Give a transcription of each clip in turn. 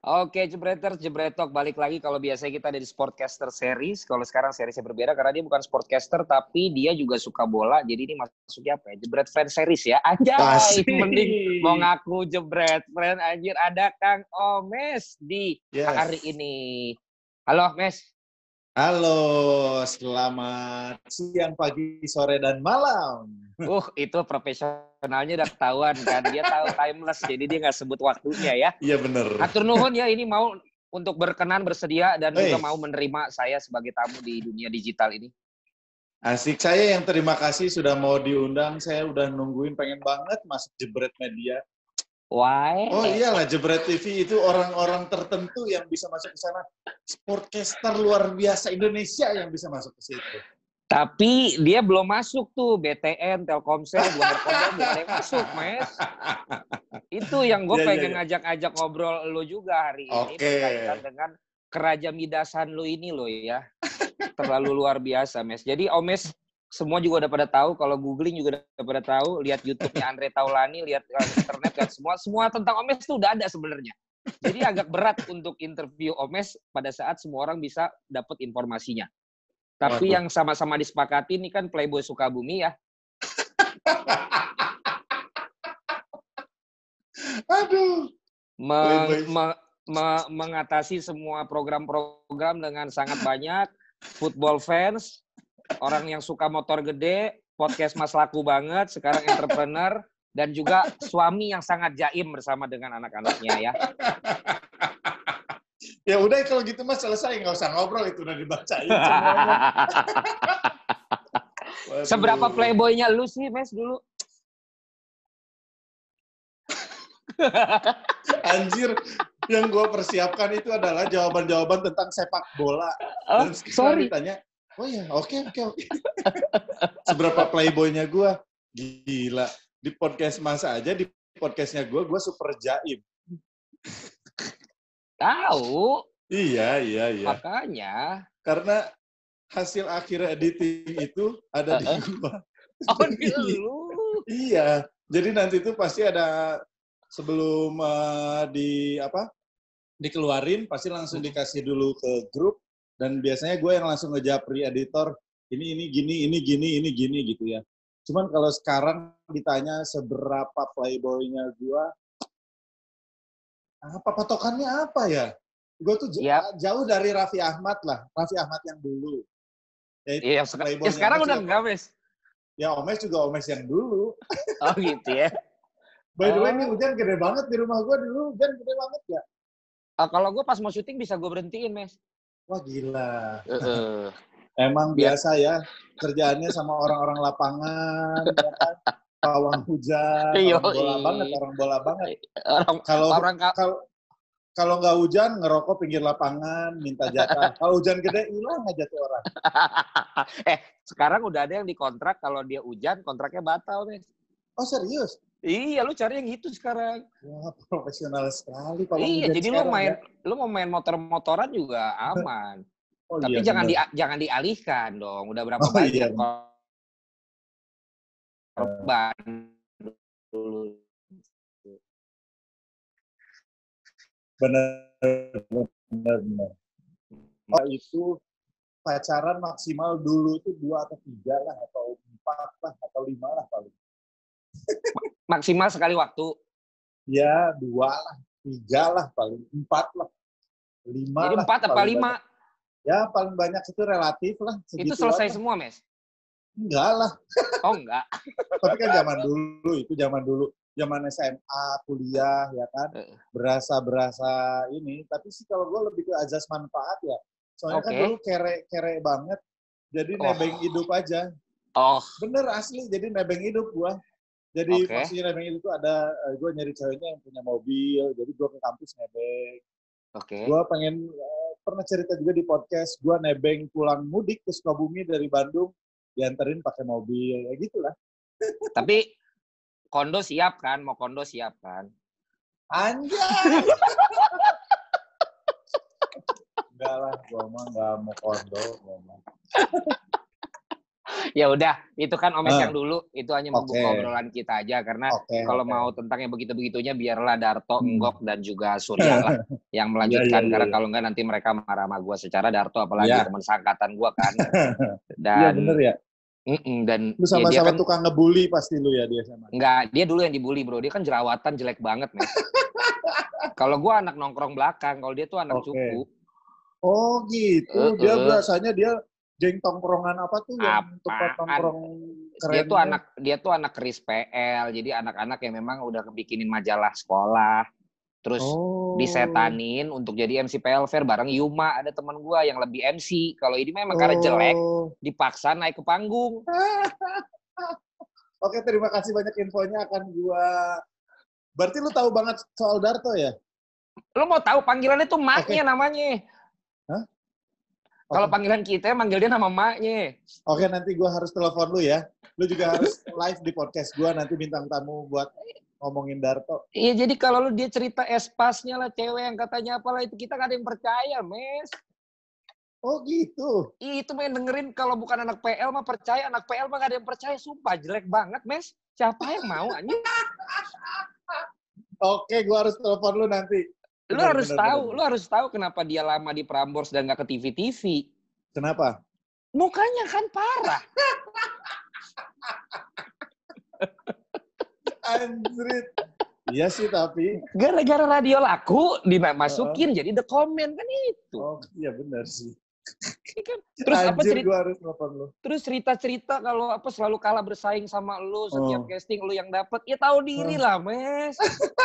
Oke, Jebreter, Jebretok balik lagi. Kalau biasanya kita ada di Sportcaster Series. Kalau sekarang seriesnya berbeda karena dia bukan Sportcaster, tapi dia juga suka bola. Jadi ini masuknya apa ya? Jebret Fan Series ya. Anjay, mending mau ngaku Jebret Fan. Anjir, ada Kang Omes di yes. hari ini. Halo, Mes. Halo, selamat siang, pagi, sore, dan malam. Uh, itu profesionalnya udah ketahuan kan. Dia tahu timeless, jadi dia nggak sebut waktunya ya. Iya bener. Atur nuhun ya, ini mau untuk berkenan, bersedia, dan hey. juga mau menerima saya sebagai tamu di dunia digital ini. Asik, saya yang terima kasih sudah mau diundang. Saya udah nungguin, pengen banget masuk jebret media. Why? Oh iyalah Jebret TV itu orang-orang tertentu yang bisa masuk ke sana. Sportcaster luar biasa Indonesia yang bisa masuk ke situ. Tapi dia belum masuk tuh BTN, Telkomsel, belum berkembang, belum masuk, Mes. Itu yang gue yeah, iya, pengen ngajak-ngajak yeah, yeah. ngobrol lo juga hari ini okay. berkaitan dengan keraja midasan lo ini lo ya. Terlalu luar biasa, Mes. Jadi Omes semua juga udah pada tahu kalau googling juga udah pada tahu lihat YouTube-nya Andre Taulani lihat uh, internet lihat semua semua tentang Omes itu udah ada sebenarnya jadi agak berat untuk interview Omes pada saat semua orang bisa dapat informasinya tapi Waduh. yang sama-sama disepakati ini kan Playboy Sukabumi ya aduh Meng, me, me, mengatasi semua program-program dengan sangat banyak football fans orang yang suka motor gede, podcast Mas laku banget, sekarang entrepreneur, dan juga suami yang sangat jaim bersama dengan anak-anaknya ya. ya udah kalau gitu mas selesai nggak usah ngobrol itu udah dibacain. Seberapa playboynya lu sih mes dulu? Anjir, yang gue persiapkan itu adalah jawaban-jawaban tentang sepak bola. Oh, Dan sorry. ditanya, Oh iya, oke oke oke. Seberapa playboynya gue? Gila. Di podcast masa aja, di podcastnya gue, gue super jaim. Tahu. Iya, iya, iya. Makanya. Karena hasil akhir editing itu ada di gue. Oh, di lu? iya. Jadi nanti itu pasti ada sebelum uh, di apa dikeluarin pasti langsung dikasih dulu ke grup dan biasanya gue yang langsung ngejapri editor ini ini gini ini gini ini gini gitu ya cuman kalau sekarang ditanya seberapa playboynya gue apa patokannya apa ya? Gue tuh yep. jauh dari Raffi Ahmad lah Raffi Ahmad yang dulu. Ya, iya, ya sekarang udah enggak mes. Ya Omes juga Omes yang dulu. Oh gitu ya. By the way ini oh. hujan gede banget di rumah gue dulu. Hujan gede banget ya uh, kalau gue pas mau syuting bisa gue berhentiin mes. Wah gila. Uh, Emang biasa ya kerjaannya sama orang-orang lapangan, ya kan? pawang hujan, orang bola banget, orang bola banget. Orang, kalau orang kalau kalau nggak hujan ngerokok pinggir lapangan, minta jatah. kalau hujan gede hilang aja tuh orang. eh sekarang udah ada yang dikontrak kalau dia hujan kontraknya batal nih. Oh serius? Iya, lu cari yang gitu sekarang. Wah, profesional sekali kalau Iya, jadi lu main ya. lu mau main motor-motoran juga aman. Oh, Tapi iya, jangan di, jangan dialihkan dong. Udah berapa oh, banyak iya. Korban dulu. Benar, benar, benar. Oh, itu pacaran maksimal dulu itu dua atau tiga lah atau empat lah atau lima lah paling maksimal sekali waktu? Ya, dua lah, tiga lah, paling empat lah, lima Jadi empat apa lima? Banyak. Ya, paling banyak itu relatif lah. Itu selesai aja. semua, Mes? Enggak lah. Oh, enggak. Tapi kan zaman dulu, itu zaman dulu. Zaman SMA, kuliah, ya kan. Berasa-berasa ini. Tapi sih kalau gue lebih ke azas manfaat ya. Soalnya okay. kan dulu kere-kere banget. Jadi oh. nebeng hidup aja. Oh. Bener asli, jadi nebeng hidup gua. Jadi okay. maksudnya nebeng itu ada, eh, gue nyari ceweknya yang punya mobil, jadi gue ke kampus nebeng. Oke. Okay. Gue pengen, uh, pernah cerita juga di podcast, gue nebeng pulang mudik ke Sukabumi dari Bandung, dianterin pakai mobil, ya gitulah. Tapi kondo siap kan? Mau kondo siap kan? Anjay! enggak lah, gue mah enggak mau kondo. Ya udah, itu kan Omes uh. yang dulu, itu hanya membuka okay. obrolan kita aja karena okay, kalau okay. mau tentang yang begitu-begitunya biarlah Darto, hmm. Enggok dan juga Surya lah yang melanjutkan yeah, yeah, karena yeah. kalau enggak nanti mereka marah sama gue secara Darto apalagi yeah. teman sangkatan gue kan. Dan Iya bener ya. Mm -mm, dan lu sama-sama ya, kan, tukang ngebully pasti lu ya dia sama. Enggak, dia dulu yang dibully, Bro. Dia kan jerawatan jelek banget, nih. kalau gua anak nongkrong belakang, kalau dia tuh anak okay. cukup. Oh, gitu. Uh, dia uh. biasanya dia geng tongkrongan apa tuh yang tempat nongkrong keren dia tuh anak dia tuh anak keris PL jadi anak-anak yang memang udah bikinin majalah sekolah terus oh. disetanin untuk jadi MC PL Fair bareng Yuma ada teman gua yang lebih MC kalau ini memang oh. karena jelek oh. dipaksa naik ke panggung Oke terima kasih banyak infonya akan gua berarti lu tahu banget soal Darto ya lu mau tahu panggilannya tuh maknya okay. namanya? Kalau panggilan kita manggil dia nama maknya. Oke, nanti gue harus telepon lu ya. Lu juga harus live di podcast gue nanti bintang tamu buat ngomongin Darto. Iya, jadi kalau lu dia cerita espasnya lah cewek yang katanya apalah itu kita gak ada yang percaya, Mes. Oh gitu. Itu main dengerin kalau bukan anak PL mah percaya, anak PL mah gak ada yang percaya. Sumpah jelek banget, Mes. Siapa yang mau anjing? Oke, gue harus telepon lu nanti. Lu benar, harus benar, tahu, benar. lu harus tahu kenapa dia lama di Prambors dan gak ke TV-TV. Kenapa? Mukanya kan parah. Anjrit. Iya sih tapi. Gara-gara radio laku dimasukin uh, jadi the comment kan itu. Oh iya benar sih. Iya kan? Terus Anjir, apa cerita? harus lu. Terus cerita-cerita kalau apa selalu kalah bersaing sama lu setiap oh. casting lu yang dapat, ya tahu diri oh. lah, Mes.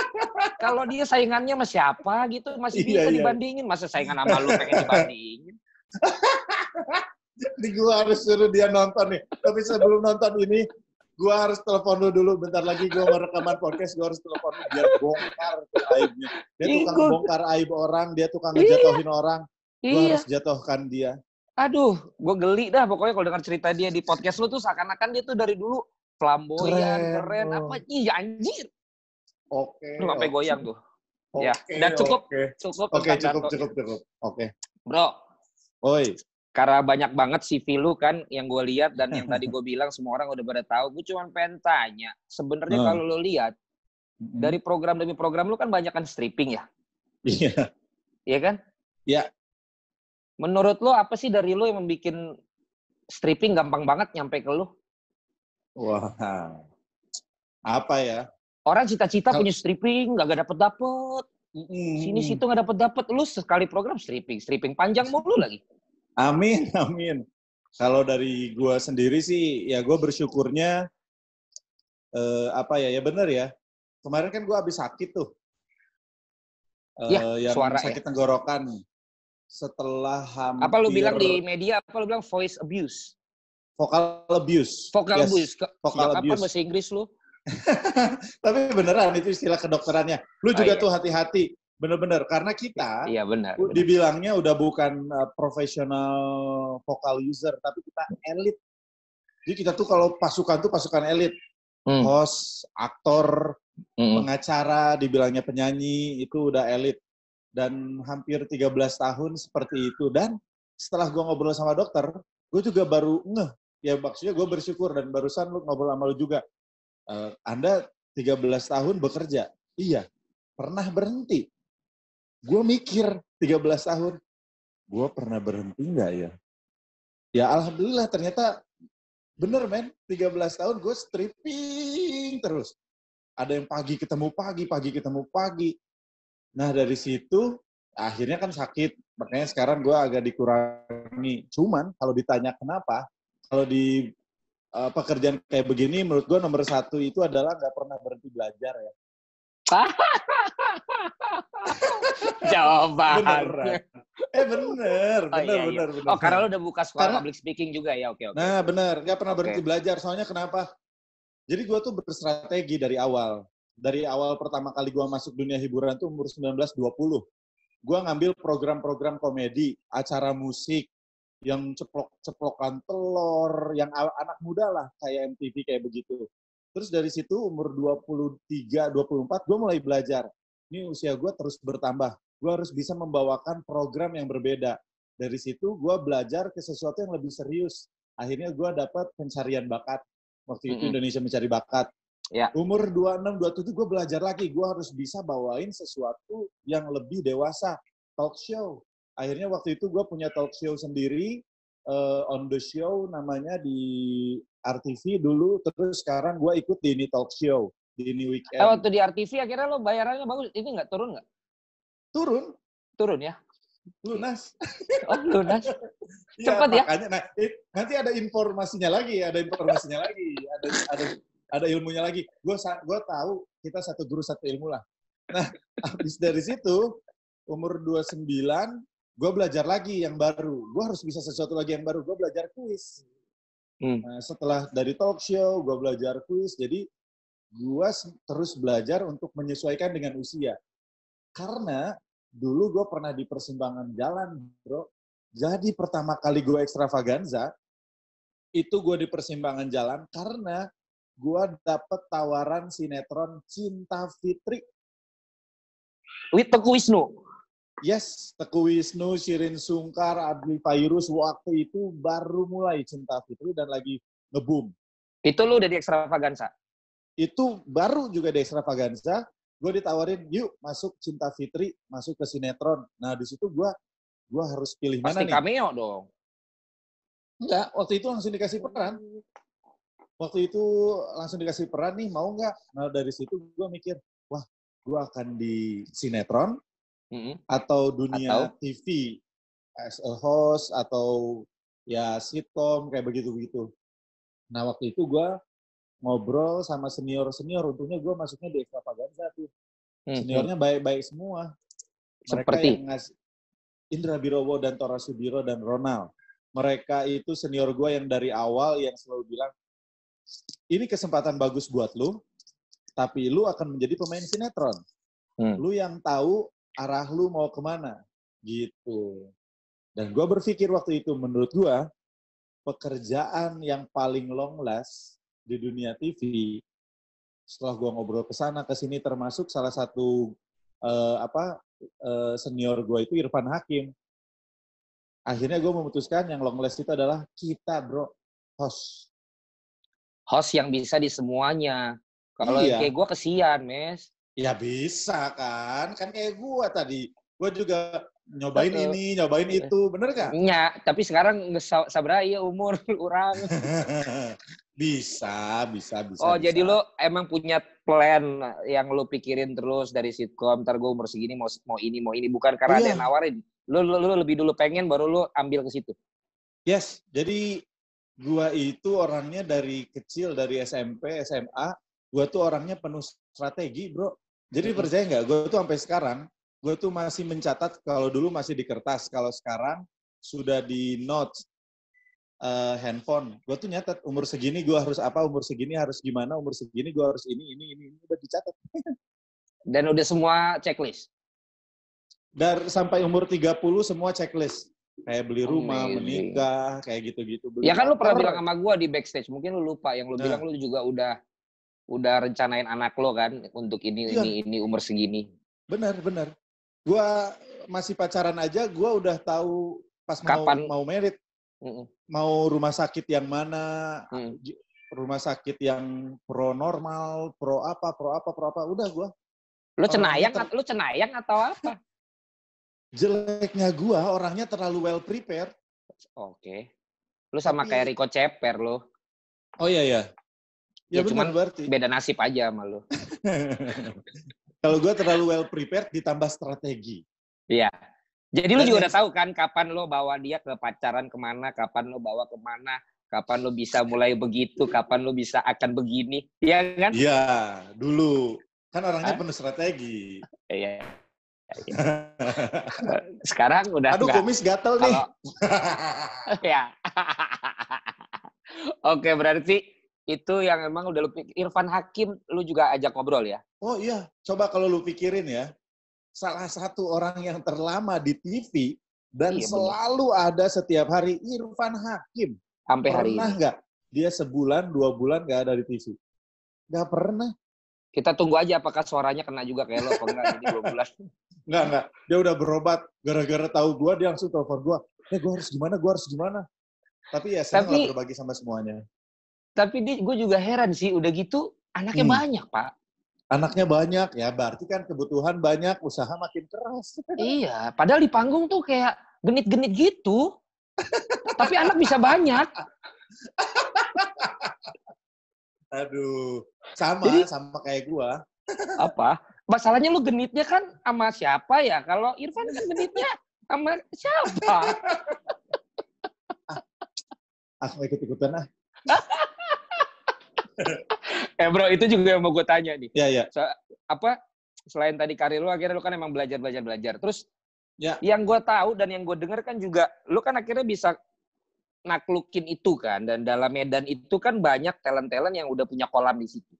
kalau dia saingannya sama siapa gitu masih iya, bisa iya. dibandingin, masa saingan sama lu pengen dibandingin. Di gua harus suruh dia nonton nih. Tapi sebelum nonton ini, gua harus telepon lu dulu bentar lagi gua mau rekaman podcast gua harus telepon lu biar bongkar aibnya dia tukang bongkar aib orang dia tukang ngejatuhin orang Iya. harus jatuhkan dia. Aduh, gue geli dah pokoknya kalau dengar cerita dia di podcast lu tuh seakan-akan dia tuh dari dulu flamboyan, keren, keren oh. apa iya anjir. Oke. Okay, lu sampai okay. goyang tuh. Okay, ya, dan cukup okay. cukup Oke, okay, cukup cukup cukup. Oke. Okay. Bro. Oi. Karena banyak banget CV lu kan yang gue lihat dan yang tadi gue bilang semua orang udah pada tahu. Gue cuma pengen tanya, sebenarnya hmm. kalau lu lihat dari program demi program lu kan banyak kan stripping ya? Iya. Iya kan? Iya. Menurut lo apa sih dari lo yang membuat stripping gampang banget nyampe ke lo? Wah, apa ya? Orang cita-cita punya stripping, gak, gak dapet dapet. Mm. Sini situ gak dapet dapet. Lu sekali program stripping, stripping panjang mulu lagi. Amin, amin. Kalau dari gua sendiri sih, ya gue bersyukurnya eh, apa ya? Ya bener ya. Kemarin kan gua habis sakit tuh. Eh, ya, yang suara sakit ya. tenggorokan setelah hampir... Apa lu bilang di media, apa lu bilang voice abuse? Vocal abuse. Vocal yes. abuse. Vocal Siap abuse. Apa bahasa Inggris lu? Tapi beneran itu istilah kedokterannya. Lu oh, juga oh, iya. tuh hati-hati. Bener-bener. Karena kita iya, benar, benar. dibilangnya udah bukan uh, profesional vocal user, tapi kita elit. Jadi kita tuh kalau pasukan tuh pasukan elit. Hmm. Host, aktor, hmm. pengacara, dibilangnya penyanyi, itu udah elit dan hampir 13 tahun seperti itu. Dan setelah gue ngobrol sama dokter gue juga baru ngeh. Ya maksudnya gue bersyukur dan barusan lu ngobrol sama lu juga. Uh, anda 13 tahun bekerja? Iya. Pernah berhenti? Gue mikir 13 tahun. Gue pernah berhenti nggak ya? Ya alhamdulillah ternyata bener men. 13 tahun gue stripping terus. Ada yang pagi ketemu pagi pagi ketemu pagi Nah dari situ akhirnya kan sakit, makanya sekarang gue agak dikurangi. Cuman kalau ditanya kenapa, kalau di uh, pekerjaan kayak begini, menurut gue nomor satu itu adalah nggak pernah berhenti belajar ya. Jawaban. Bener. Eh bener, bener, oh, iya, iya. bener, bener. Oh karena lo udah buka sekolah karena, public speaking juga ya, oke oke. Nah bener, nggak pernah okay. berhenti belajar. Soalnya kenapa? Jadi gue tuh berstrategi dari awal dari awal pertama kali gue masuk dunia hiburan tuh umur 19-20. Gue ngambil program-program komedi, acara musik, yang ceplok-ceplokan telur, yang anak muda lah, kayak MTV kayak begitu. Terus dari situ umur 23, 24, gue mulai belajar. Ini usia gue terus bertambah. Gue harus bisa membawakan program yang berbeda. Dari situ gue belajar ke sesuatu yang lebih serius. akhirnya gue dapat pencarian bakat waktu itu mm -hmm. Indonesia mencari bakat Ya. Umur 26, 27 gue belajar lagi. Gue harus bisa bawain sesuatu yang lebih dewasa. Talk show. Akhirnya waktu itu gue punya talk show sendiri. Uh, on the show namanya di RTV dulu. Terus sekarang gue ikut di ini talk show. Di ini weekend. Eh, waktu di RTV akhirnya lo bayarannya bagus. Ini nggak turun nggak? Turun. Turun ya? Lunas. Oh, lunas. Cepat ya, makanya, Nah, nanti ada informasinya lagi, ada informasinya lagi, ada ada ada ilmunya lagi. Gue gue tahu kita satu guru satu ilmu lah. Nah, habis dari situ umur 29 gue belajar lagi yang baru. Gue harus bisa sesuatu lagi yang baru. Gue belajar kuis. Hmm. Nah, setelah dari talk show, gue belajar kuis. Jadi gue terus belajar untuk menyesuaikan dengan usia. Karena dulu gue pernah di persimpangan jalan, bro. Jadi pertama kali gue ekstravaganza, itu gue di persimpangan jalan karena gue dapet tawaran sinetron Cinta Fitri. With Teguh Wisnu? Yes, Teguh Wisnu, Shirin Sungkar, Adli Fairus, waktu itu baru mulai Cinta Fitri dan lagi ngebum. Itu lu udah di Extravaganza? Itu baru juga di Extravaganza. Gue ditawarin, yuk masuk Cinta Fitri, masuk ke sinetron. Nah, di situ gue gua harus pilih Pasti mana nih. Pasti cameo dong. Enggak, waktu itu langsung dikasih peran waktu itu langsung dikasih peran nih mau nggak nah dari situ gue mikir wah gue akan di sinetron mm-hmm. atau dunia atau? TV as a host atau ya sitcom kayak begitu begitu nah waktu itu gue ngobrol sama senior senior untungnya gue masuknya di extravaganza tuh mm-hmm. seniornya baik-baik semua mereka Seperti? yang ngasih Indra Birowo dan Tora Sudiro dan Ronald mereka itu senior gue yang dari awal yang selalu bilang ini kesempatan bagus buat lu, tapi lu akan menjadi pemain sinetron. Hmm. Lu yang tahu arah lu mau ke mana, gitu. Dan gue berpikir waktu itu, menurut gue, pekerjaan yang paling long last di dunia TV, setelah gue ngobrol ke sana ke sini, termasuk salah satu uh, apa uh, senior gue itu Irfan Hakim. Akhirnya gue memutuskan yang long last itu adalah kita, bro, host host yang bisa di semuanya. Kalau iya. kayak gue kesian, Mes. Ya bisa kan, kan kayak gue tadi. Gue juga nyobain Betul. ini, nyobain itu, bener gak? Iya, tapi sekarang nggak sabar ya umur orang. bisa, bisa, bisa. Oh, bisa. jadi lo emang punya plan yang lo pikirin terus dari sitkom, ntar gue umur segini mau mau ini, mau ini, bukan karena iya. ada yang nawarin. Lo, lo, lo lebih dulu pengen, baru lo ambil ke situ. Yes, jadi gua itu orangnya dari kecil dari SMP SMA gua tuh orangnya penuh strategi bro. Jadi hmm. percaya nggak? Gua tuh sampai sekarang gua tuh masih mencatat kalau dulu masih di kertas kalau sekarang sudah di notes uh, handphone. Gua tuh nyatat umur segini gua harus apa umur segini harus gimana umur segini gua harus ini ini ini, ini udah dicatat. Dan udah semua checklist? Dari sampai umur 30 semua checklist kayak beli rumah, Amazing. menikah, kayak gitu-gitu. Ya kan lu pernah bilang sama gue di backstage, mungkin lu lupa yang lu nah. bilang lu juga udah udah rencanain anak lo kan untuk ini ya. ini ini umur segini. Bener bener. Gua masih pacaran aja, gua udah tahu pas Kapan? mau mau merit, mm -mm. mau rumah sakit yang mana, mm. rumah sakit yang pro normal, pro apa, pro apa, pro apa, udah gua. Lu cenayang, ter... lu cenayang atau apa? Jeleknya gua orangnya terlalu well prepared. Oke. Okay. Lu sama Tapi... kayak Rico Ceper lo. Oh iya iya. Ya, ya cuman berarti. beda nasib aja sama lu. Kalau gua terlalu well prepared ditambah strategi. Iya. Jadi lu juga udah tahu kan kapan lo bawa dia ke pacaran ke mana, kapan lo bawa ke mana, kapan lo bisa mulai begitu, kapan lo bisa akan begini, iya kan? Iya, dulu kan orangnya Hah? penuh strategi. Iya. Sekarang udah Aduh, enggak. kumis gatel nih. ya. Oke, berarti itu yang emang udah lu Irfan Hakim lu juga ajak ngobrol ya? Oh iya, coba kalau lu pikirin ya. Salah satu orang yang terlama di TV dan iya, selalu bener. ada setiap hari Irfan Hakim. Sampai hari ini. Pernah nggak dia sebulan, dua bulan nggak ada di TV? Nggak pernah. Kita tunggu aja apakah suaranya kena juga kayak lo atau enggak jadi dua bulan. Enggak, enggak. Dia udah berobat gara-gara tahu gua dia langsung telepon gua. Eh, gua harus gimana? Gua harus gimana? Tapi ya senang tapi, berbagi sama semuanya. Tapi gue juga heran sih, udah gitu anaknya hmm. banyak, Pak. Anaknya banyak, ya berarti kan kebutuhan banyak, usaha makin keras. Iya, padahal di panggung tuh kayak genit-genit gitu. tapi anak bisa banyak. Aduh, sama Jadi, sama kayak gua. apa? Masalahnya lu genitnya kan sama siapa ya? Kalau Irfan kan genitnya sama siapa? ah, aku ikut-ikutan ah. eh bro, itu juga yang mau gue tanya nih. Iya, iya. So, apa, selain tadi karir lu, akhirnya lu kan emang belajar, belajar, belajar. Terus, ya. yang gue tahu dan yang gue dengar kan juga, lu kan akhirnya bisa naklukin itu kan dan dalam medan itu kan banyak talent-talent yang udah punya kolam di situ.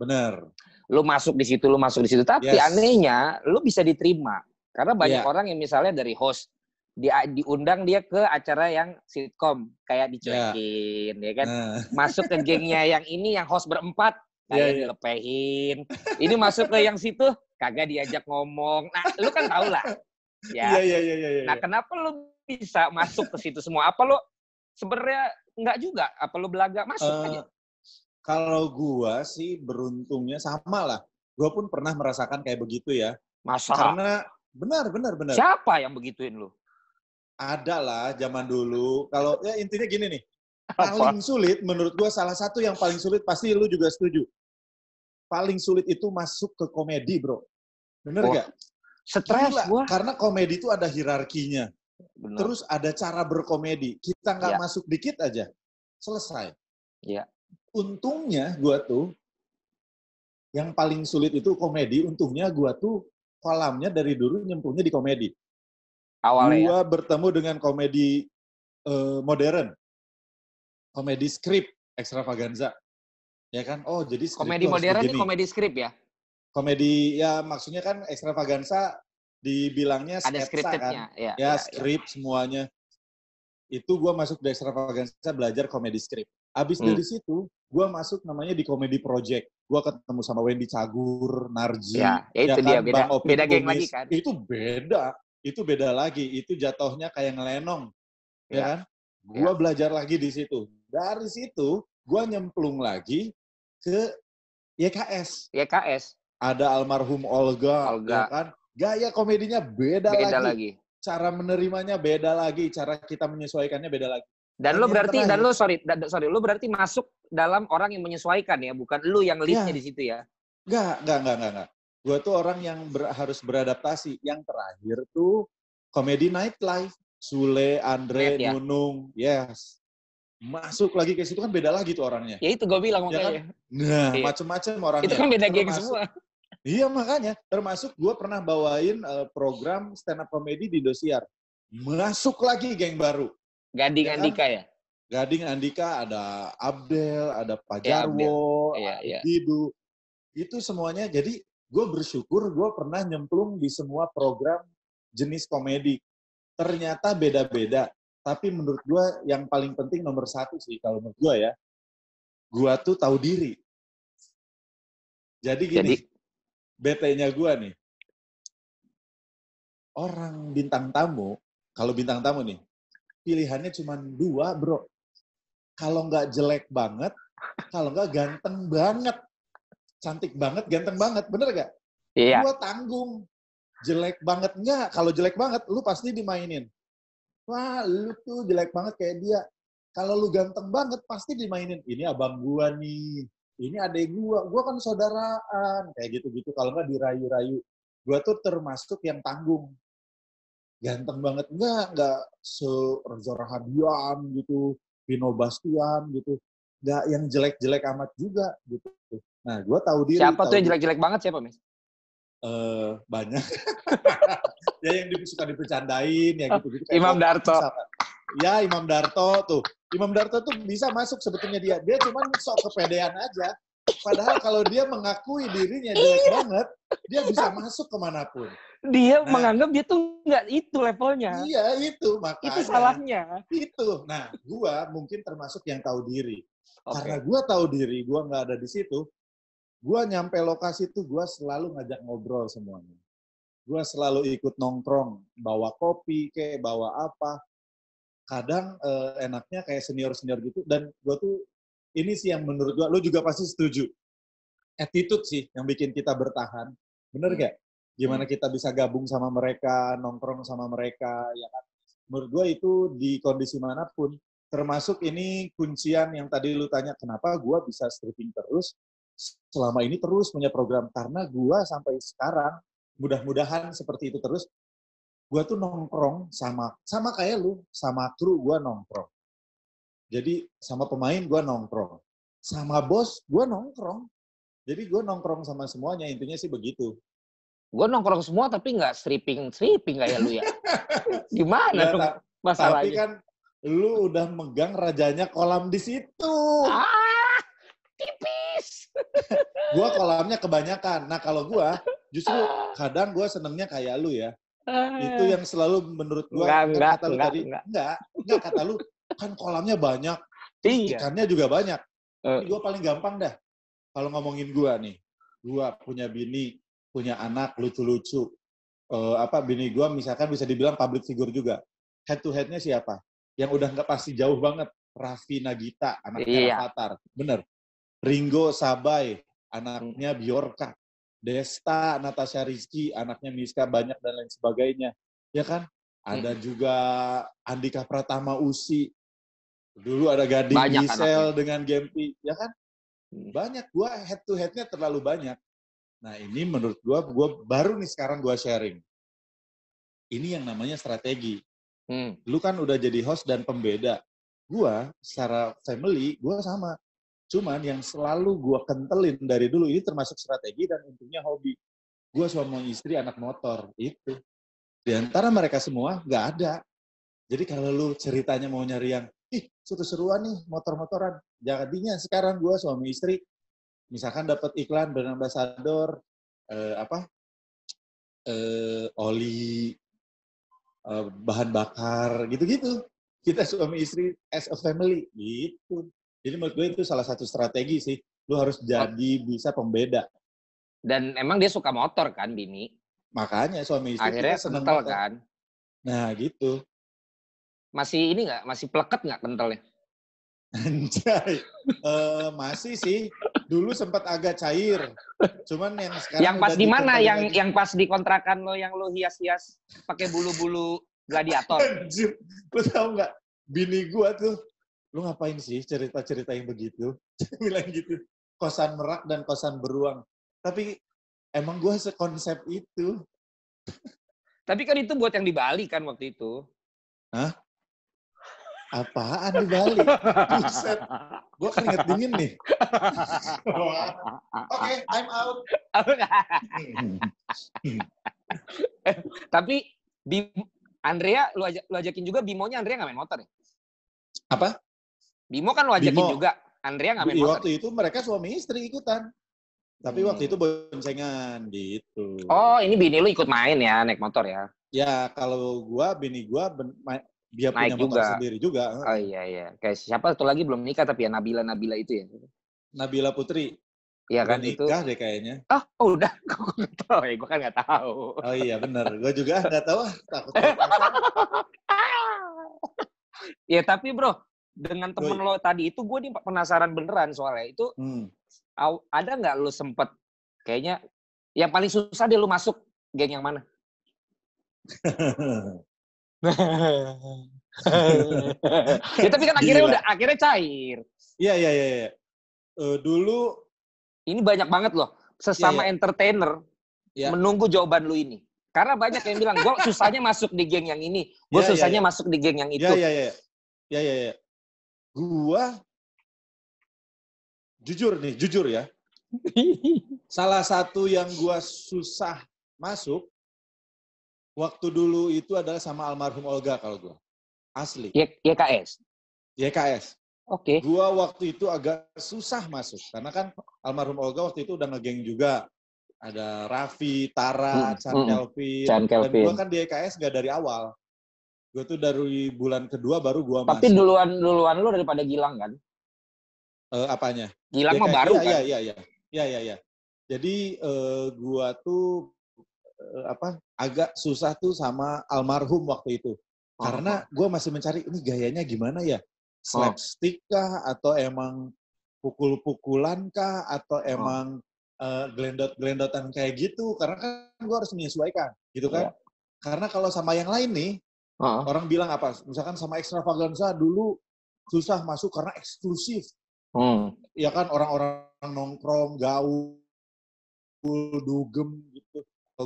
Benar. Lu masuk di situ, lu masuk di situ. Tapi yes. anehnya lu bisa diterima karena banyak yeah. orang yang misalnya dari host dia diundang dia ke acara yang sitkom kayak dicuekin yeah. ya kan. Uh. Masuk ke gengnya yang ini yang host berempat kayak yeah, yeah. dilepehin. Ini masuk ke yang situ kagak diajak ngomong. Nah, lu kan tau lah. Ya. Iya, iya, iya, iya. Nah, kenapa lu bisa masuk ke situ semua? Apa lu sebenarnya enggak juga? Apa lu belaga masuk uh, aja? Kalau gua sih beruntungnya sama lah. Gua pun pernah merasakan kayak begitu ya. Masa? Karena benar, benar, benar. Siapa yang begituin lu? Ada lah zaman dulu. Kalau ya intinya gini nih. Apa? Paling sulit menurut gua salah satu yang paling sulit pasti lu juga setuju. Paling sulit itu masuk ke komedi, Bro. Bener oh, gak? Stres gua. Karena komedi itu ada hierarkinya. Benar. Terus ada cara berkomedi. Kita nggak ya. masuk dikit aja, selesai. Iya. Untungnya gue tuh, yang paling sulit itu komedi. Untungnya gue tuh kolamnya dari dulu nyemplungnya di komedi. Awalnya Gue ya? bertemu dengan komedi uh, modern. Komedi skrip extravaganza. Ya kan? Oh, jadi komedi modern ini komedi skrip ya? Komedi ya maksudnya kan extravaganza dibilangnya ada skripnya kan? ya, ya, ya skrip ya. semuanya itu gue masuk di extravaganza belajar komedi skrip abis hmm. dari situ gue masuk namanya di komedi project gue ketemu sama Wendy Cagur Narji ya, ya itu ya dia kan? beda Bang beda geng lagi kan itu beda itu beda lagi itu jatuhnya kayak ngelenong ya, ya kan gue ya. belajar lagi di situ dari situ gue nyemplung lagi ke YKS YKS ada almarhum Olga, Olga. Ya kan gaya komedinya beda, beda lagi. lagi. Cara menerimanya beda lagi, cara kita menyesuaikannya beda lagi. Dan, lo berarti dan lo sorry, dan, sorry, lo berarti masuk dalam orang yang menyesuaikan ya, bukan lo yang leadnya ya. di situ ya? Enggak, enggak, enggak, enggak, enggak. Gue tuh orang yang ber, harus beradaptasi. Yang terakhir tuh komedi nightlife. Sule, Andre, Net, ya? Nunung, yes. Masuk lagi ke situ kan beda lagi tuh orangnya. Ya itu gue bilang ya makanya. kan? Nah, iya. macem-macem orangnya. Itu kan beda geng semua. Iya makanya, termasuk gue pernah bawain uh, program stand up comedy di Indosiar. Masuk lagi geng baru. Gading ya kan? Andika ya? Gading Andika, ada Abdel, ada Pak ya, Jarwo, ya, ya. Didu. Itu semuanya, jadi gue bersyukur gue pernah nyemplung di semua program jenis komedi. Ternyata beda-beda. Tapi menurut gue yang paling penting nomor satu sih, kalau menurut gue ya, gue tuh tahu diri. Jadi gini, Jadi, BT-nya gue nih. Orang bintang tamu, kalau bintang tamu nih, pilihannya cuma dua, bro. Kalau nggak jelek banget, kalau nggak ganteng banget. Cantik banget, ganteng banget. Bener gak? Iya. Gue tanggung. Jelek banget. Nggak, kalau jelek banget, lu pasti dimainin. Wah, lu tuh jelek banget kayak dia. Kalau lu ganteng banget, pasti dimainin. Ini abang gua nih ini adek gua, gua kan saudaraan, kayak gitu-gitu. Kalau nggak dirayu-rayu, gua tuh termasuk yang tanggung. Ganteng banget nggak, nggak se Reza Rahadian gitu, Vino Bastian gitu, nggak yang jelek-jelek amat juga gitu. Nah, gua tahu diri. Siapa tuh yang jelek-jelek banget siapa, Mis? Uh, banyak. ya yang suka dipecandain ya gitu-gitu. Imam Darto. Ya Imam Darto tuh. Imam Darto tuh bisa masuk sebetulnya dia. Dia cuma sok kepedean aja. Padahal kalau dia mengakui dirinya jelek iya. banget, dia bisa masuk ke mana pun. Dia nah, menganggap dia tuh nggak itu levelnya. Iya itu makanya. Itu salahnya. Itu. Nah, gua mungkin termasuk yang tahu diri. Okay. Karena gua tahu diri, gua nggak ada di situ. Gua nyampe lokasi itu, gua selalu ngajak ngobrol semuanya. Gua selalu ikut nongkrong, bawa kopi, kayak bawa apa kadang uh, enaknya kayak senior-senior gitu dan gue tuh ini sih yang menurut gue, lo juga pasti setuju. Attitude sih yang bikin kita bertahan. Bener gak? Gimana hmm. kita bisa gabung sama mereka, nongkrong sama mereka, ya kan? Menurut gue itu di kondisi mana pun, termasuk ini kuncian yang tadi lu tanya, kenapa gue bisa stripping terus, selama ini terus punya program. Karena gue sampai sekarang, mudah-mudahan seperti itu terus, gue tuh nongkrong sama sama kayak lu, sama kru gue nongkrong. Jadi sama pemain gue nongkrong, sama bos gue nongkrong. Jadi gue nongkrong sama semuanya, intinya sih begitu. Gue nongkrong semua tapi nggak stripping stripping kayak lu ya. Gimana ya, dong masalahnya? Tapi kan lu udah megang rajanya kolam di situ. Ah, tipis. gue kolamnya kebanyakan. Nah kalau gue justru kadang gue senengnya kayak lu ya itu yang selalu menurut gua enggak, enggak, kata lu enggak, tadi enggak. enggak enggak kata lu kan kolamnya banyak iya. ikannya juga banyak uh. gua paling gampang dah kalau ngomongin gua nih gua punya bini punya anak lucu-lucu uh, apa bini gua misalkan bisa dibilang public figure juga head to headnya siapa yang udah nggak pasti jauh banget Raffi Nagita anaknya iya. Avatar bener Ringo Sabai anaknya Bjorka Desta, Natasha Rizky, anaknya Miska banyak dan lain sebagainya. Ya kan? Ada hmm. juga Andika Pratama Usi. Dulu ada Gading banyak Gisel dengan Gempi, ya kan? Banyak gua head to headnya terlalu banyak. Nah, ini menurut gua gua baru nih sekarang gua sharing. Ini yang namanya strategi. Hmm. Lu kan udah jadi host dan pembeda. Gua secara family, gua sama Cuman yang selalu gue kentelin dari dulu ini termasuk strategi dan intinya hobi. Gue suami istri anak motor itu. Di antara mereka semua nggak ada. Jadi kalau lu ceritanya mau nyari yang, ih seru-seruan nih motor-motoran. Jadinya sekarang gue suami istri, misalkan dapat iklan brand ambassador, eh, apa, eh, oli, eh, bahan bakar, gitu-gitu. Kita suami istri as a family, gitu. Jadi menurut gue itu salah satu strategi sih. Lu harus jadi bisa pembeda. Dan emang dia suka motor kan, Bini? Makanya suami istri Akhirnya seneng motor. kan? Nah gitu. Masih ini nggak? Masih pleket nggak kentalnya? Anjay. uh, masih sih. Dulu sempat agak cair. Cuman yang sekarang Yang pas di mana? Yang lagi. yang pas di kontrakan lo yang lo hias-hias pakai bulu-bulu gladiator. Anjir. Lo tau nggak? Bini gua tuh lu ngapain sih cerita-cerita yang begitu? bilang gitu. Kosan merak dan kosan beruang. Tapi emang gue sekonsep itu. Tapi kan itu buat yang di Bali kan waktu itu. Hah? Apaan di Bali? Buset. Gue keringet dingin nih. Oke, okay, I'm out. Tapi Bim, Andrea, lu, ajak, lu ajakin juga Bimonya Andrea nggak main motor ya? Apa? Bimo kan wajakin Bimo. juga. Andrea nggak main motor. Waktu itu mereka suami istri ikutan. Tapi hmm. waktu itu boncengan gitu. Oh, ini bini lu ikut main ya, naik motor ya? Ya, kalau gua, bini gua ben, dia naik punya motor juga. sendiri juga. Oh iya, iya. Kayak siapa satu lagi belum nikah tapi ya Nabila Nabila itu ya? Nabila Putri. Iya kan nikah itu. Nikah deh kayaknya. Oh, oh udah. Kok nggak tahu ya? Gue kan nggak tahu. Oh iya benar. Gue juga nggak tahu. Takut. ya tapi bro, dengan temen lo tadi itu gue nih penasaran beneran soalnya itu hmm. ada nggak lo sempet kayaknya yang paling susah deh lo masuk geng yang mana? ya tapi kan akhirnya Gila. udah akhirnya cair. Iya iya iya. Ya. Uh, dulu ini banyak banget loh sesama ya, ya. entertainer ya. menunggu jawaban lu ini. Karena banyak yang bilang gue susahnya masuk di geng yang ini, gue ya, susahnya ya, ya. masuk di geng yang itu. Iya iya iya. Iya iya iya gua jujur nih, jujur ya. salah satu yang gua susah masuk waktu dulu itu adalah sama almarhum Olga kalau gua. Asli. Y YKS. YKS. Oke. Okay. Gua waktu itu agak susah masuk karena kan almarhum Olga waktu itu udah ngegeng juga. Ada Raffi, Tara, hmm. Chan hmm. Kelvin. Chan Kelvin. Dan gua kan di YKS gak dari awal. Gue tuh dari bulan kedua baru gue masuk. Tapi duluan duluan lu daripada Gilang kan? Uh, apanya? Gilang mah baru iya, kan? Iya iya iya. Iya iya iya. Jadi uh, gua tuh uh, apa agak susah tuh sama almarhum waktu itu. Karena gue masih mencari ini gayanya gimana ya? Slapstick kah atau emang pukul-pukulan kah atau emang uh, gelendot-gelendotan kayak gitu? Karena kan gue harus menyesuaikan, gitu kan? Yeah. Karena kalau sama yang lain nih, uh orang bilang apa? Misalkan sama extravaganza dulu susah masuk karena eksklusif. Hmm. Ya kan orang-orang nongkrong, gaul, dugem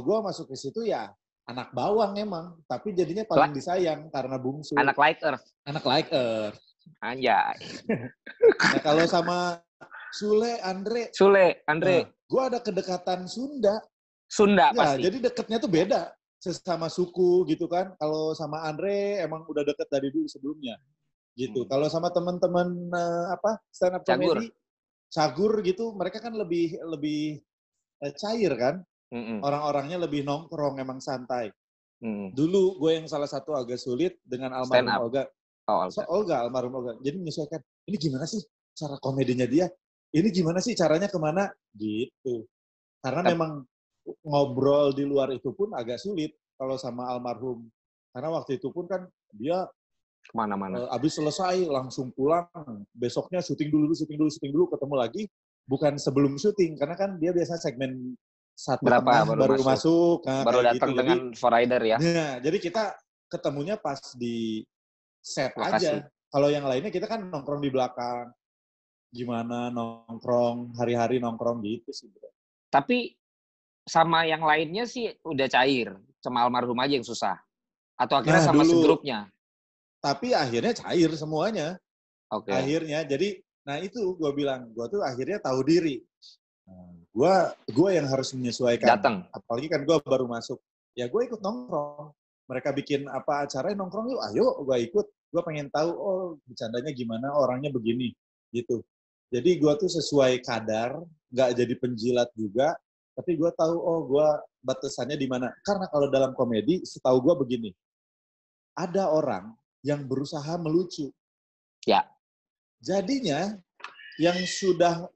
gue masuk ke situ ya anak bawang emang, tapi jadinya paling La disayang karena bungsu. Anak like earth. Anak like earth. Anjay. nah, kalau sama Sule, Andre. Sule, Andre. Nah, gue ada kedekatan Sunda. Sunda ya, pasti. Jadi deketnya tuh beda. Sesama suku gitu kan. Kalau sama Andre emang udah deket dari dulu sebelumnya. Gitu. Hmm. Kalau sama teman-teman uh, apa stand up comedy, cagur gitu, mereka kan lebih lebih uh, cair kan. Mm-mm. Orang-orangnya lebih nongkrong, emang santai. Mm. Dulu gue yang salah satu agak sulit dengan almarhum Olga. Oh, Olga. So, Olga, almarhum Olga. Jadi menyesuaikan, ini gimana sih cara komedinya dia? Ini gimana sih caranya ke mana? Gitu. Karena Tep. memang ngobrol di luar itu pun agak sulit kalau sama almarhum. Karena waktu itu pun kan dia ke mana-mana. Uh, abis selesai langsung pulang. Besoknya syuting dulu, syuting dulu, syuting dulu, ketemu lagi. Bukan sebelum syuting, karena kan dia biasa segmen satu berapa baru, baru masuk, masuk nah, baru datang gitu. dengan jadi, ya? Ya jadi kita ketemunya pas di set Lokasi. aja kalau yang lainnya kita kan nongkrong di belakang. Gimana nongkrong hari-hari nongkrong gitu sih bro. tapi sama yang lainnya sih udah cair. Cuma almarhum aja yang susah. Atau akhirnya nah, sama dulu, segrupnya? Tapi akhirnya cair semuanya. Okay. akhirnya jadi nah itu gue bilang gue tuh akhirnya tahu diri gue gue yang harus menyesuaikan. Datang. Apalagi kan gue baru masuk. Ya gue ikut nongkrong. Mereka bikin apa acara nongkrong yuk, ayo gue ikut. Gue pengen tahu oh bercandanya gimana, orangnya begini gitu. Jadi gue tuh sesuai kadar, nggak jadi penjilat juga. Tapi gue tahu oh gue batasannya di mana. Karena kalau dalam komedi, setahu gue begini, ada orang yang berusaha melucu. Ya. Jadinya yang sudah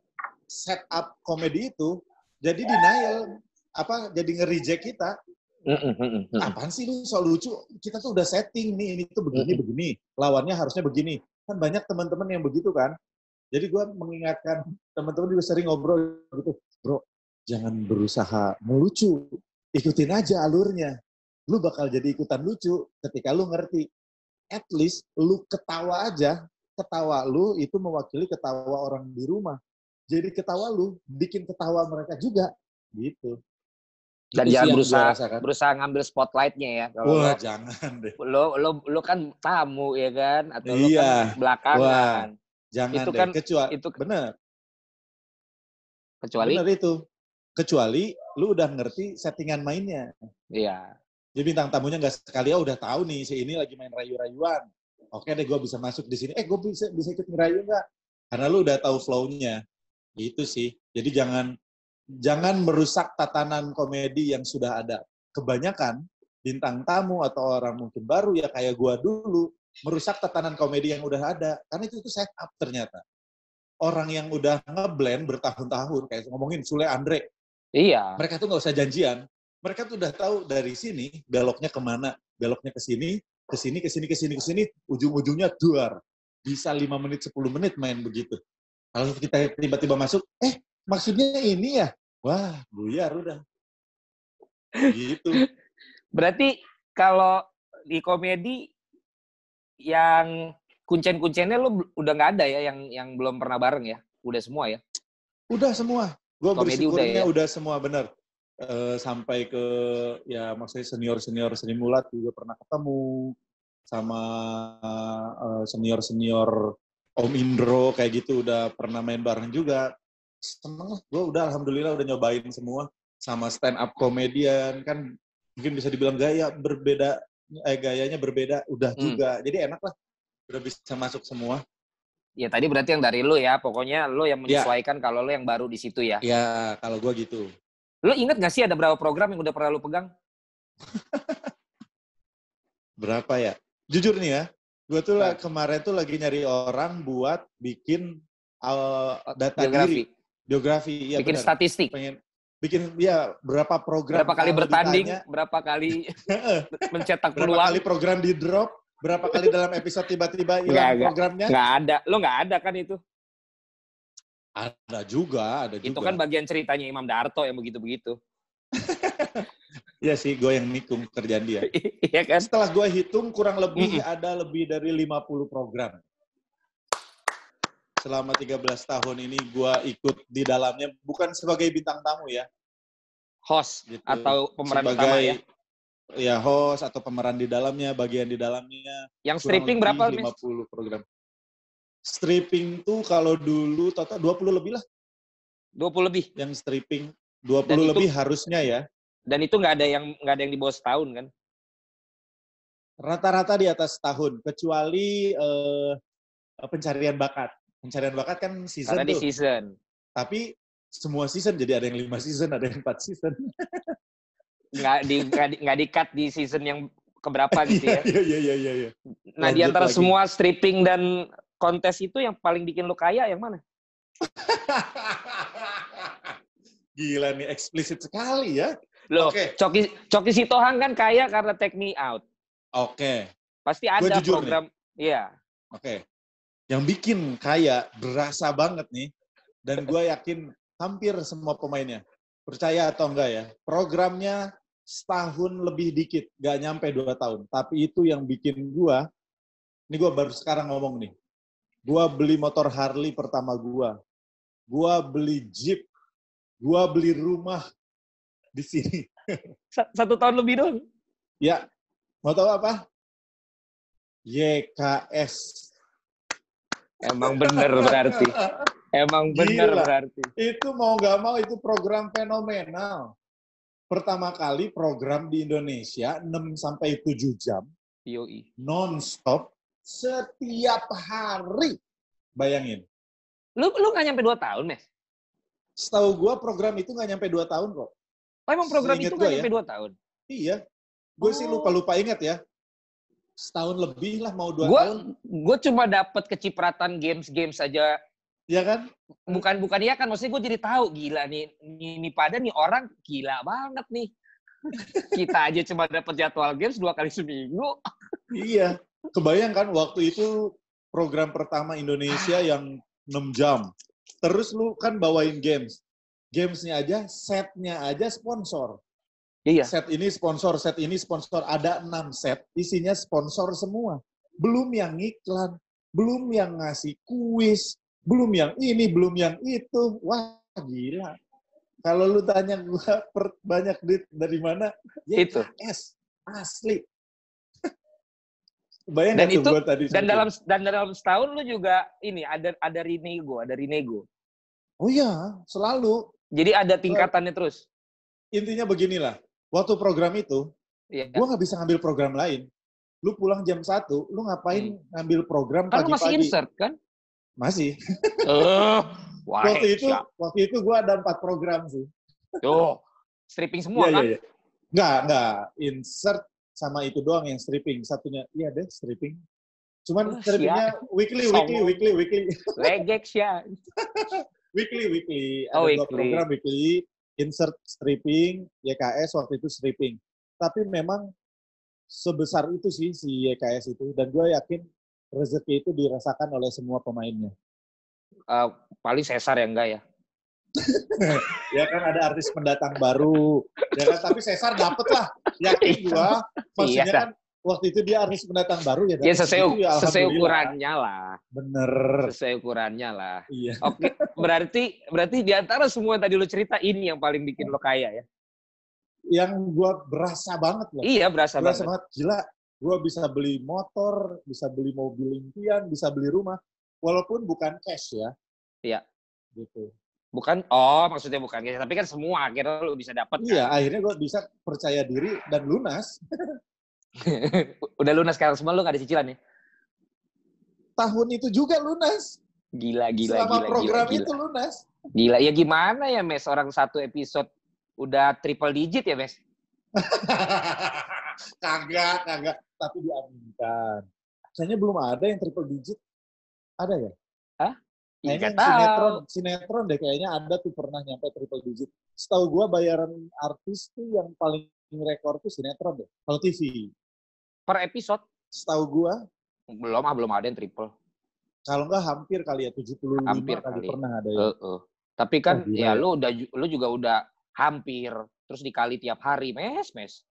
setup komedi itu jadi denial apa jadi nge-reject kita. Apaan sih lu soal lucu? Kita tuh udah setting nih, ini tuh begini begini, lawannya harusnya begini. Kan banyak teman-teman yang begitu kan. Jadi gue mengingatkan teman-teman juga sering ngobrol gitu, bro, jangan berusaha melucu, ikutin aja alurnya. Lu bakal jadi ikutan lucu ketika lu ngerti. At least lu ketawa aja, ketawa lu itu mewakili ketawa orang di rumah jadi ketawa lu, bikin ketawa mereka juga, gitu. Dan itu jangan berusaha berusaha ngambil spotlightnya ya. Kalau Wah, lo, jangan deh. Lo, lo lo kan tamu ya kan atau iya. lo kan belakangan. Wah, jangan itu deh. kan kecuali itu benar. Kecuali benar itu. Kecuali lu udah ngerti settingan mainnya. Iya. Jadi bintang tamunya nggak sekali ya udah tahu nih si ini lagi main rayu-rayuan. Oke deh gue bisa masuk di sini. Eh gue bisa bisa ikut ngerayu nggak? Karena lu udah tahu flow-nya. Itu sih. Jadi jangan jangan merusak tatanan komedi yang sudah ada. Kebanyakan bintang tamu atau orang mungkin baru ya kayak gua dulu merusak tatanan komedi yang udah ada. Karena itu itu set up ternyata. Orang yang udah ngeblend bertahun-tahun kayak ngomongin Sule Andre. Iya. Mereka tuh nggak usah janjian. Mereka tuh udah tahu dari sini beloknya ke mana, beloknya ke sini, ke sini, ke sini, ke sini, ke sini, ujung-ujungnya duar. Bisa 5 menit, 10 menit main begitu. Kalau kita tiba-tiba masuk, eh maksudnya ini ya? Wah, buyar udah. Gitu. Berarti kalau di komedi yang kuncen-kuncennya lo udah nggak ada ya yang yang belum pernah bareng ya? Udah semua ya? Udah semua. Gue bersyukurnya udah, ya? udah semua bener. Uh, sampai ke ya maksudnya senior senior seni mulat juga pernah ketemu sama uh, senior senior Om Indro kayak gitu udah pernah main bareng juga. Seneng lah, gue udah alhamdulillah udah nyobain semua sama stand up komedian kan mungkin bisa dibilang gaya berbeda eh gayanya berbeda udah hmm. juga jadi enak lah udah bisa masuk semua ya tadi berarti yang dari lo ya pokoknya lo yang ya. menyesuaikan ya. kalau lo yang baru di situ ya ya kalau gue gitu lo inget gak sih ada berapa program yang udah pernah lo pegang berapa ya jujur nih ya Gue tuh nah. kemarin tuh lagi nyari orang buat bikin uh, data biografi. diri. Biografi, iya Bikin benar. statistik. Pengen bikin ya berapa program berapa kali bertanding, ditanya, berapa kali mencetak peluang. Berapa kali program di drop, Berapa kali dalam episode tiba-tiba hilang programnya? Nggak ada. Lo nggak ada kan itu? Ada juga, ada juga. Itu kan bagian ceritanya Imam Darto yang begitu-begitu. Iya sih, gue yang nikung kerjaan dia. Iya kan? Setelah gue hitung, kurang lebih mm -hmm. ada lebih dari 50 program. Selama 13 tahun ini gue ikut di dalamnya, bukan sebagai bintang tamu ya. Host gitu. atau pemeran sebagai, utama ya? Ya, host atau pemeran di dalamnya, bagian di dalamnya. Yang stripping berapa, 50 mis? program. Stripping tuh kalau dulu total 20 lebih lah. 20 lebih? Yang stripping 20 Dan lebih itu, harusnya ya. Dan itu nggak ada yang nggak ada yang di bawah setahun kan? Rata-rata di atas setahun, kecuali uh, pencarian bakat. Pencarian bakat kan season Karena tuh. di season. Tapi semua season jadi ada yang lima season, ada yang empat season. nggak di nggak di, nggak di cut di season yang keberapa gitu ya? Iya iya iya iya. iya. Nah di antara lagi. semua stripping dan kontes itu yang paling bikin lo kaya yang mana? Gila nih, eksplisit sekali ya. Loh, okay. Coki, Coki Sitohang kan kaya karena take me out. Oke. Okay. Pasti ada program. Iya. Oke. Okay. Yang bikin kaya berasa banget nih. Dan gue yakin hampir semua pemainnya. Percaya atau enggak ya. Programnya setahun lebih dikit. Gak nyampe dua tahun. Tapi itu yang bikin gue. Ini gue baru sekarang ngomong nih. Gua beli motor Harley pertama gua. Gua beli Jeep. Gua beli rumah di sini. Satu tahun lebih dong. Ya. Mau tahu apa? YKS. Emang bener berarti. Emang bener Gila. berarti. Itu mau nggak mau itu program fenomenal. Pertama kali program di Indonesia 6 sampai 7 jam. Yoi. Non-stop setiap hari. Bayangin. Lu lu nggak nyampe dua tahun, Mes? Setahu gua program itu nggak nyampe dua tahun kok. Oh, emang program Seinget itu nggak ya. nyampe dua tahun? Iya. Gue oh. sih lupa-lupa ingat ya. Setahun lebih lah, mau dua gua, tahun. Gue cuma dapat kecipratan games-games aja. Iya kan? Bukan bukan iya kan, maksudnya gue jadi tahu gila nih, ini pada nih orang gila banget nih. Kita aja cuma dapat jadwal games dua kali seminggu. iya kebayang kan waktu itu program pertama Indonesia yang 6 jam. Terus lu kan bawain games. Gamesnya aja, setnya aja sponsor. Iya. Set ini sponsor, set ini sponsor. Ada 6 set, isinya sponsor semua. Belum yang iklan, belum yang ngasih kuis, belum yang ini, belum yang itu. Wah, gila. Kalau lu tanya gua banyak duit dari mana? Ya, itu. S. Asli. Bayang dan itu tadi dan dalam dan dalam setahun lu juga ini ada ada rinego, ada rinego. Oh iya, selalu. Jadi ada tingkatannya terus. Intinya beginilah, waktu program itu, yeah. gua nggak bisa ngambil program lain. Lu pulang jam satu, lu ngapain hmm. ngambil program pagi-pagi? Kan masih insert kan? Masih. Uh, waktu itu, waktu itu gua ada empat program sih. Tuh, stripping semua yeah, kan? Yeah, yeah. Nggak, nggak. Insert, sama itu doang yang stripping. Satunya, iya deh stripping. Cuman oh, strippingnya weekly, weekly, weekly, weekly. Legex ya. weekly, weekly. Oh, Ada weekly. program weekly, insert stripping, YKS waktu itu stripping. Tapi memang sebesar itu sih si YKS itu. Dan gue yakin rezeki itu dirasakan oleh semua pemainnya. Uh, paling Cesar ya enggak ya? ya kan ada artis pendatang baru. Ya kan tapi Cesar dapet lah. Yakin iya. gua. Maksudnya iya. kan waktu itu dia artis pendatang baru ya. Ya sesuai, ya, sesuai ukurannya lah. Bener. Sesuai ukurannya lah. Iya. Oke, berarti berarti di antara semua yang tadi lu cerita ini yang paling bikin lo kaya ya? Yang gua berasa banget loh. Iya, berasa, berasa banget. banget. Gila, gua bisa beli motor, bisa beli mobil impian, bisa beli rumah. Walaupun bukan cash ya. Iya. Gitu. Bukan, oh maksudnya bukan cash, tapi kan semua akhirnya lu bisa dapat. Iya, kan? akhirnya gue bisa percaya diri dan lunas. Udah lunas sekarang semua lu gak ada cicilan ya? Tahun itu juga lunas. Gila, gila, Selama gila. program gila, itu lunas. Gila, ya gimana ya Mes? Orang satu episode udah triple digit ya Mes? kagak, kagak. Tapi diaminkan. Kayaknya belum ada yang triple digit. Ada ya? Hah? Kayaknya sinetron, sinetron deh kayaknya ada tuh pernah nyampe triple digit. Setahu gua bayaran artis tuh yang paling rekor tuh sinetron deh. Kalau TV. Per episode? setahu gua. Belum ah, belum ada yang triple. Kalau enggak hampir kali ya 75 hampir kali, kali. pernah ada ya. Uh, uh. Tapi kan Oh, ya ya. lu udah lu juga udah hampir terus dikali tiap hari, mes, mes.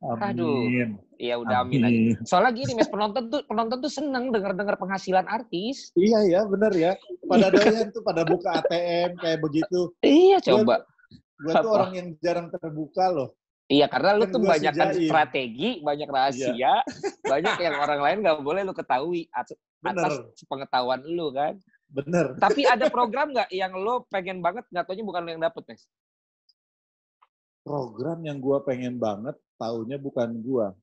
Aduh. Amin. Iya udah amin aja. Soalnya gini, mes penonton tuh penonton tuh seneng denger-denger penghasilan artis. Iya ya, bener ya. Pada doyan tuh pada buka ATM kayak begitu. Iya coba. Gua tuh orang yang jarang terbuka loh. Iya karena lu Kan tuh banyak. Iya. strategi, banyak rahasia, banyak yang orang lain nggak boleh lu ketahui at- atas Bener, pengetahuan lu kan. bener. Tapi ada program nggak yang lo pengen banget nggak taunya bukan lo yang dapet mes? Program yang gua pengen banget, taunya bukan gua.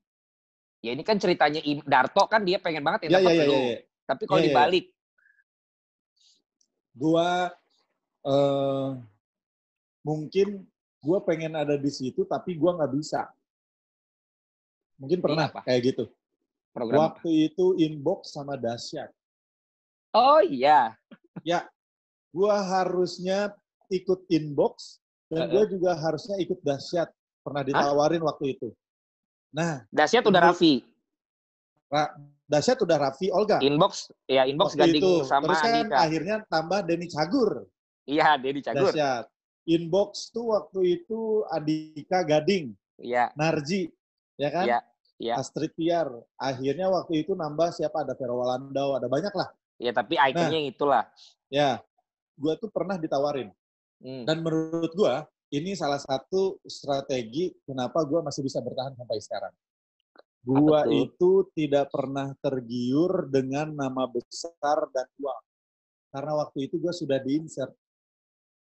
Ya ini kan ceritanya Darto kan dia pengen banget Ya, yang ya, dapet ya, lo. ya, ya. Tapi kalau Iya, iya, iya. dibalik, Gua eh mungkin gua pengen ada di situ, tapi gua nggak bisa. Mungkin pernah apa? kayak gitu. program apa? Waktu itu inbox sama dahsyat. Oh iya. Gua harusnya ikut inbox dan gua juga harusnya ikut dahsyat. Pernah ditawarin waktu itu. Nah, Dahsyat udah. Raffi. Ra- dahsyat udah Raffi Olga. Inbox, ya inbox waktu ganding itu. sama Terus kan Andika. akhirnya tambah Denny Cagur. Iya, Dedi Cagur. Dahsyat. Inbox tuh waktu itu Andika Gading, Iya, Narji, ya kan? iya, iya. Astrid Tiar. Akhirnya waktu itu nambah siapa? Ada Vero Walandau, ada banyak lah. Ya tapi Nah. ikonnya yang itulah. Ya, gua tuh pernah ditawarin. Hmm. Dan menurut gua ini salah satu strategi kenapa gua masih bisa bertahan sampai sekarang. Gua tuh? itu tidak pernah tergiur dengan nama besar dan uang. Karena waktu itu gua sudah di-insert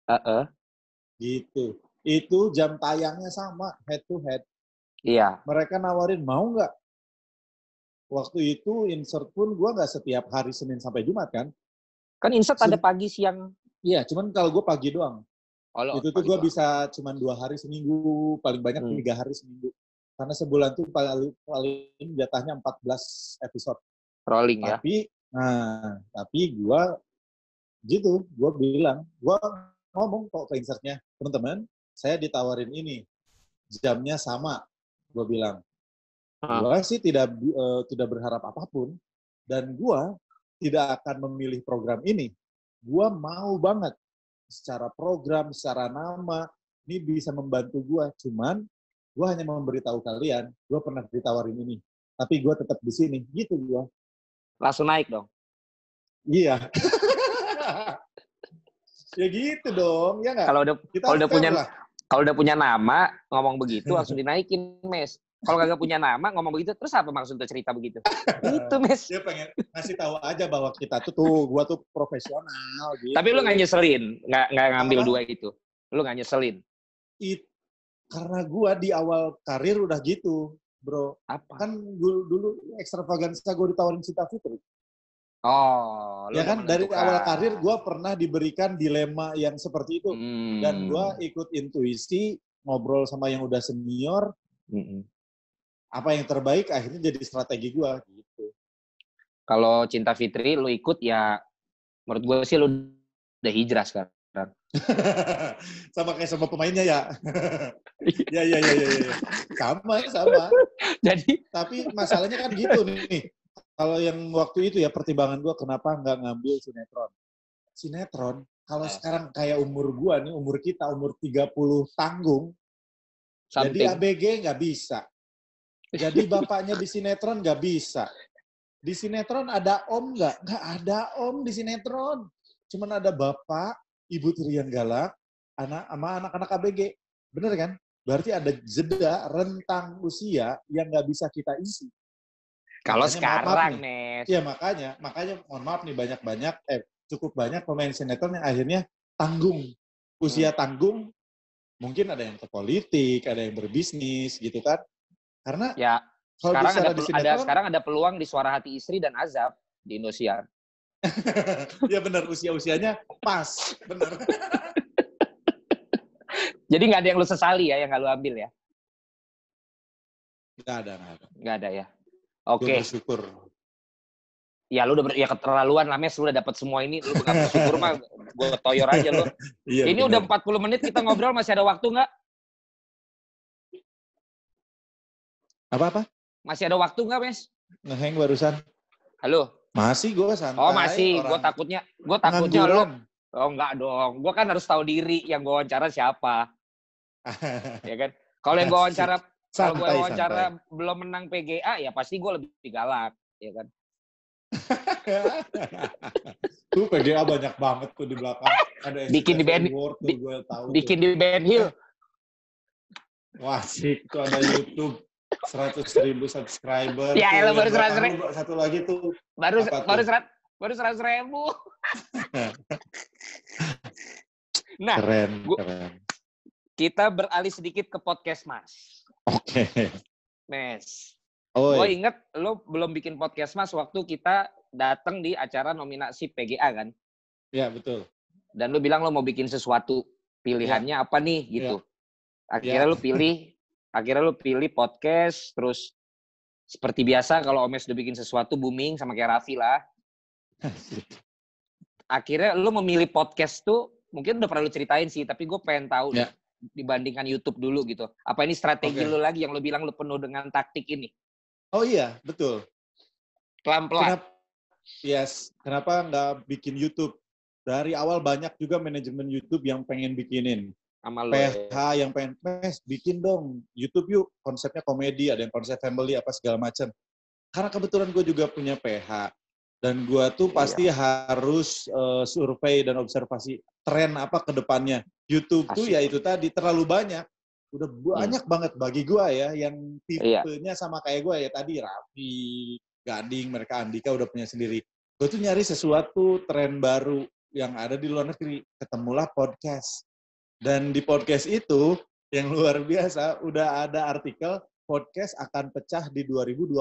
Heeh. Gitu. Itu jam tayangnya sama, head to head. Iya. Mereka nawarin, mau nggak? Waktu itu insert pun gua nggak setiap hari Senin sampai Jumat kan. Kan insert ada pagi, siang. Iya, cuman kalau gue pagi doang. Oh, lo itu tuh gue bisa cuman dua hari seminggu, paling banyak Hmm. tiga hari seminggu. Karena sebulan tuh paling, paling jatahnya 14 episode. rolling ya. Tapi, nah, tapi gue gitu, gue bilang, gue ngomong kok ke insertnya, teman-teman, saya ditawarin ini, jamnya sama, gue bilang. Ah. Gue sih tidak eh, tidak berharap apa pun, dan gue tidak akan memilih program ini. Gue mau banget secara program, secara nama, ini bisa membantu gue. Cuman gue hanya memberitahu kalian, gue pernah ditawarin ini, tapi gue tetap di sini. Gitu gue. Langsung naik dong. Iya. ya gitu dong, ya nggak? Kalau udah kalau udah punya- kalau udah punya nama ngomong begitu langsung dinaikin, Mes. Kalau kagak punya nama ngomong begitu, terus apa maksud tuh cerita begitu? Itu, Mes. Dia pengen ngasih tahu aja bahwa kita tuh tuh, gua tuh profesional. Gitu. Tapi lu nggak nyeselin, nggak nggak ngambil dua itu. Lu nggak nyeselin. It, karena gua di awal karir udah gitu, bro. Apa? Kan dulu, dulu ekstravaganza gue ditawarin Cinta Fitri. Oh, ya kan dari awal karir gue pernah diberikan dilema yang seperti itu Hmm. dan gue ikut intuisi ngobrol sama yang udah senior Mm-mm. apa yang terbaik akhirnya jadi strategi gue gitu Kalau Cinta Fitri lu ikut ya menurut gue sih lu udah hijrah sekarang. sama kayak sama pemainnya ya ya ya ya ya ya. sama sama Jadi tapi masalahnya kan gitu nih kalau yang waktu itu ya pertimbangan gue kenapa nggak ngambil sinetron sinetron kalau Eh. sekarang kayak umur gua nih umur kita umur 30 tanggung something. Jadi ABG nggak bisa. Jadi bapaknya di sinetron nggak bisa. Di sinetron ada om nggak? Nggak ada om di sinetron. Cuman ada bapak, ibu Tirian Galak, anak sama anak-anak ABG. Bener kan? Berarti ada jeda rentang usia yang nggak bisa kita isi. Kalau Makanya maaf sekarang, nih. Iya makanya, makanya mohon maaf nih banyak-banyak, eh cukup banyak pemain sinetron yang akhirnya tanggung. Usia tanggung, mungkin ada yang ke politik, ada yang berbisnis gitu kan. Karena Ya, kalau sekarang ada, di pel- ada sinetron, sekarang ada peluang di suara hati istri dan azab di Indosiar. ya benar usia-usianya pas, benar. Jadi nggak ada yang lu sesali ya yang nggak lu ambil ya? Nggak ada, nggak ada. Nggak ada ya. Gue Oke, bersyukur. ya lu udah ber- ya keterlaluan lah Mes, lu udah dapat semua ini, lu nggak bersyukur mah gue toyor aja lu. Iya, ini udah 40 menit kita ngobrol masih ada waktu nggak? Apa-apa? Masih ada waktu nggak Mes? ngeheng barusan. Halo. Masih gue santai. Oh masih, gue takutnya, gue takutnya lo. Oh enggak dong, gue kan harus tahu diri yang gue wawancara siapa. ya kan? Kalau yang gue wawancara, kalau gue wawancara santai. belum menang PGA, ya pasti gue lebih galak, ya kan? tuh PGA banyak banget tuh di belakang. Ada bikin di band, di, bikin tuh. di band hill. Wah sih, tuh ada YouTube seratus ribu subscriber. Ya, elah baru seratus ribu. Satu lagi tuh. Baru baru seratus baru seratus ribu. nah, keren, gua, keren. Kita beralih sedikit ke podcast Mas. Oke. Okay. Mes. Oh, gue inget lo belum bikin podcast Mas waktu kita datang di acara nominasi PGA kan? Iya betul. Dan lo bilang lo mau bikin sesuatu pilihannya ya. apa nih gitu. Ya. Akhirnya ya. lo pilih akhirnya lu pilih podcast terus seperti biasa kalau Omes udah bikin sesuatu booming sama kayak Raffi lah. akhirnya lu memilih podcast tuh mungkin udah pernah lu ceritain sih, tapi gue pengen tahu yeah. Dibandingkan YouTube dulu gitu. Apa ini strategi okay. lu lagi yang lu bilang lu penuh dengan taktik ini? Oh iya, betul. Pelan-pelan. yes, kenapa nggak bikin YouTube? Dari awal banyak juga manajemen YouTube yang pengen bikinin sama lo PH ya. yang pengen mes bikin dong YouTube yuk konsepnya komedi ada yang konsep family apa segala macam karena kebetulan gue juga punya PH dan gue tuh pasti iya. harus uh, survei dan observasi tren apa ke depannya YouTube Asik. tuh ya itu tadi terlalu banyak udah hmm. banyak hmm. banget bagi gue ya yang iya. tipenya iya. sama kayak gue ya tadi Raffi Gading mereka Andika udah punya sendiri gue tuh nyari sesuatu tren baru yang ada di luar negeri ketemulah podcast dan di podcast itu yang luar biasa udah ada artikel podcast akan pecah di 2020.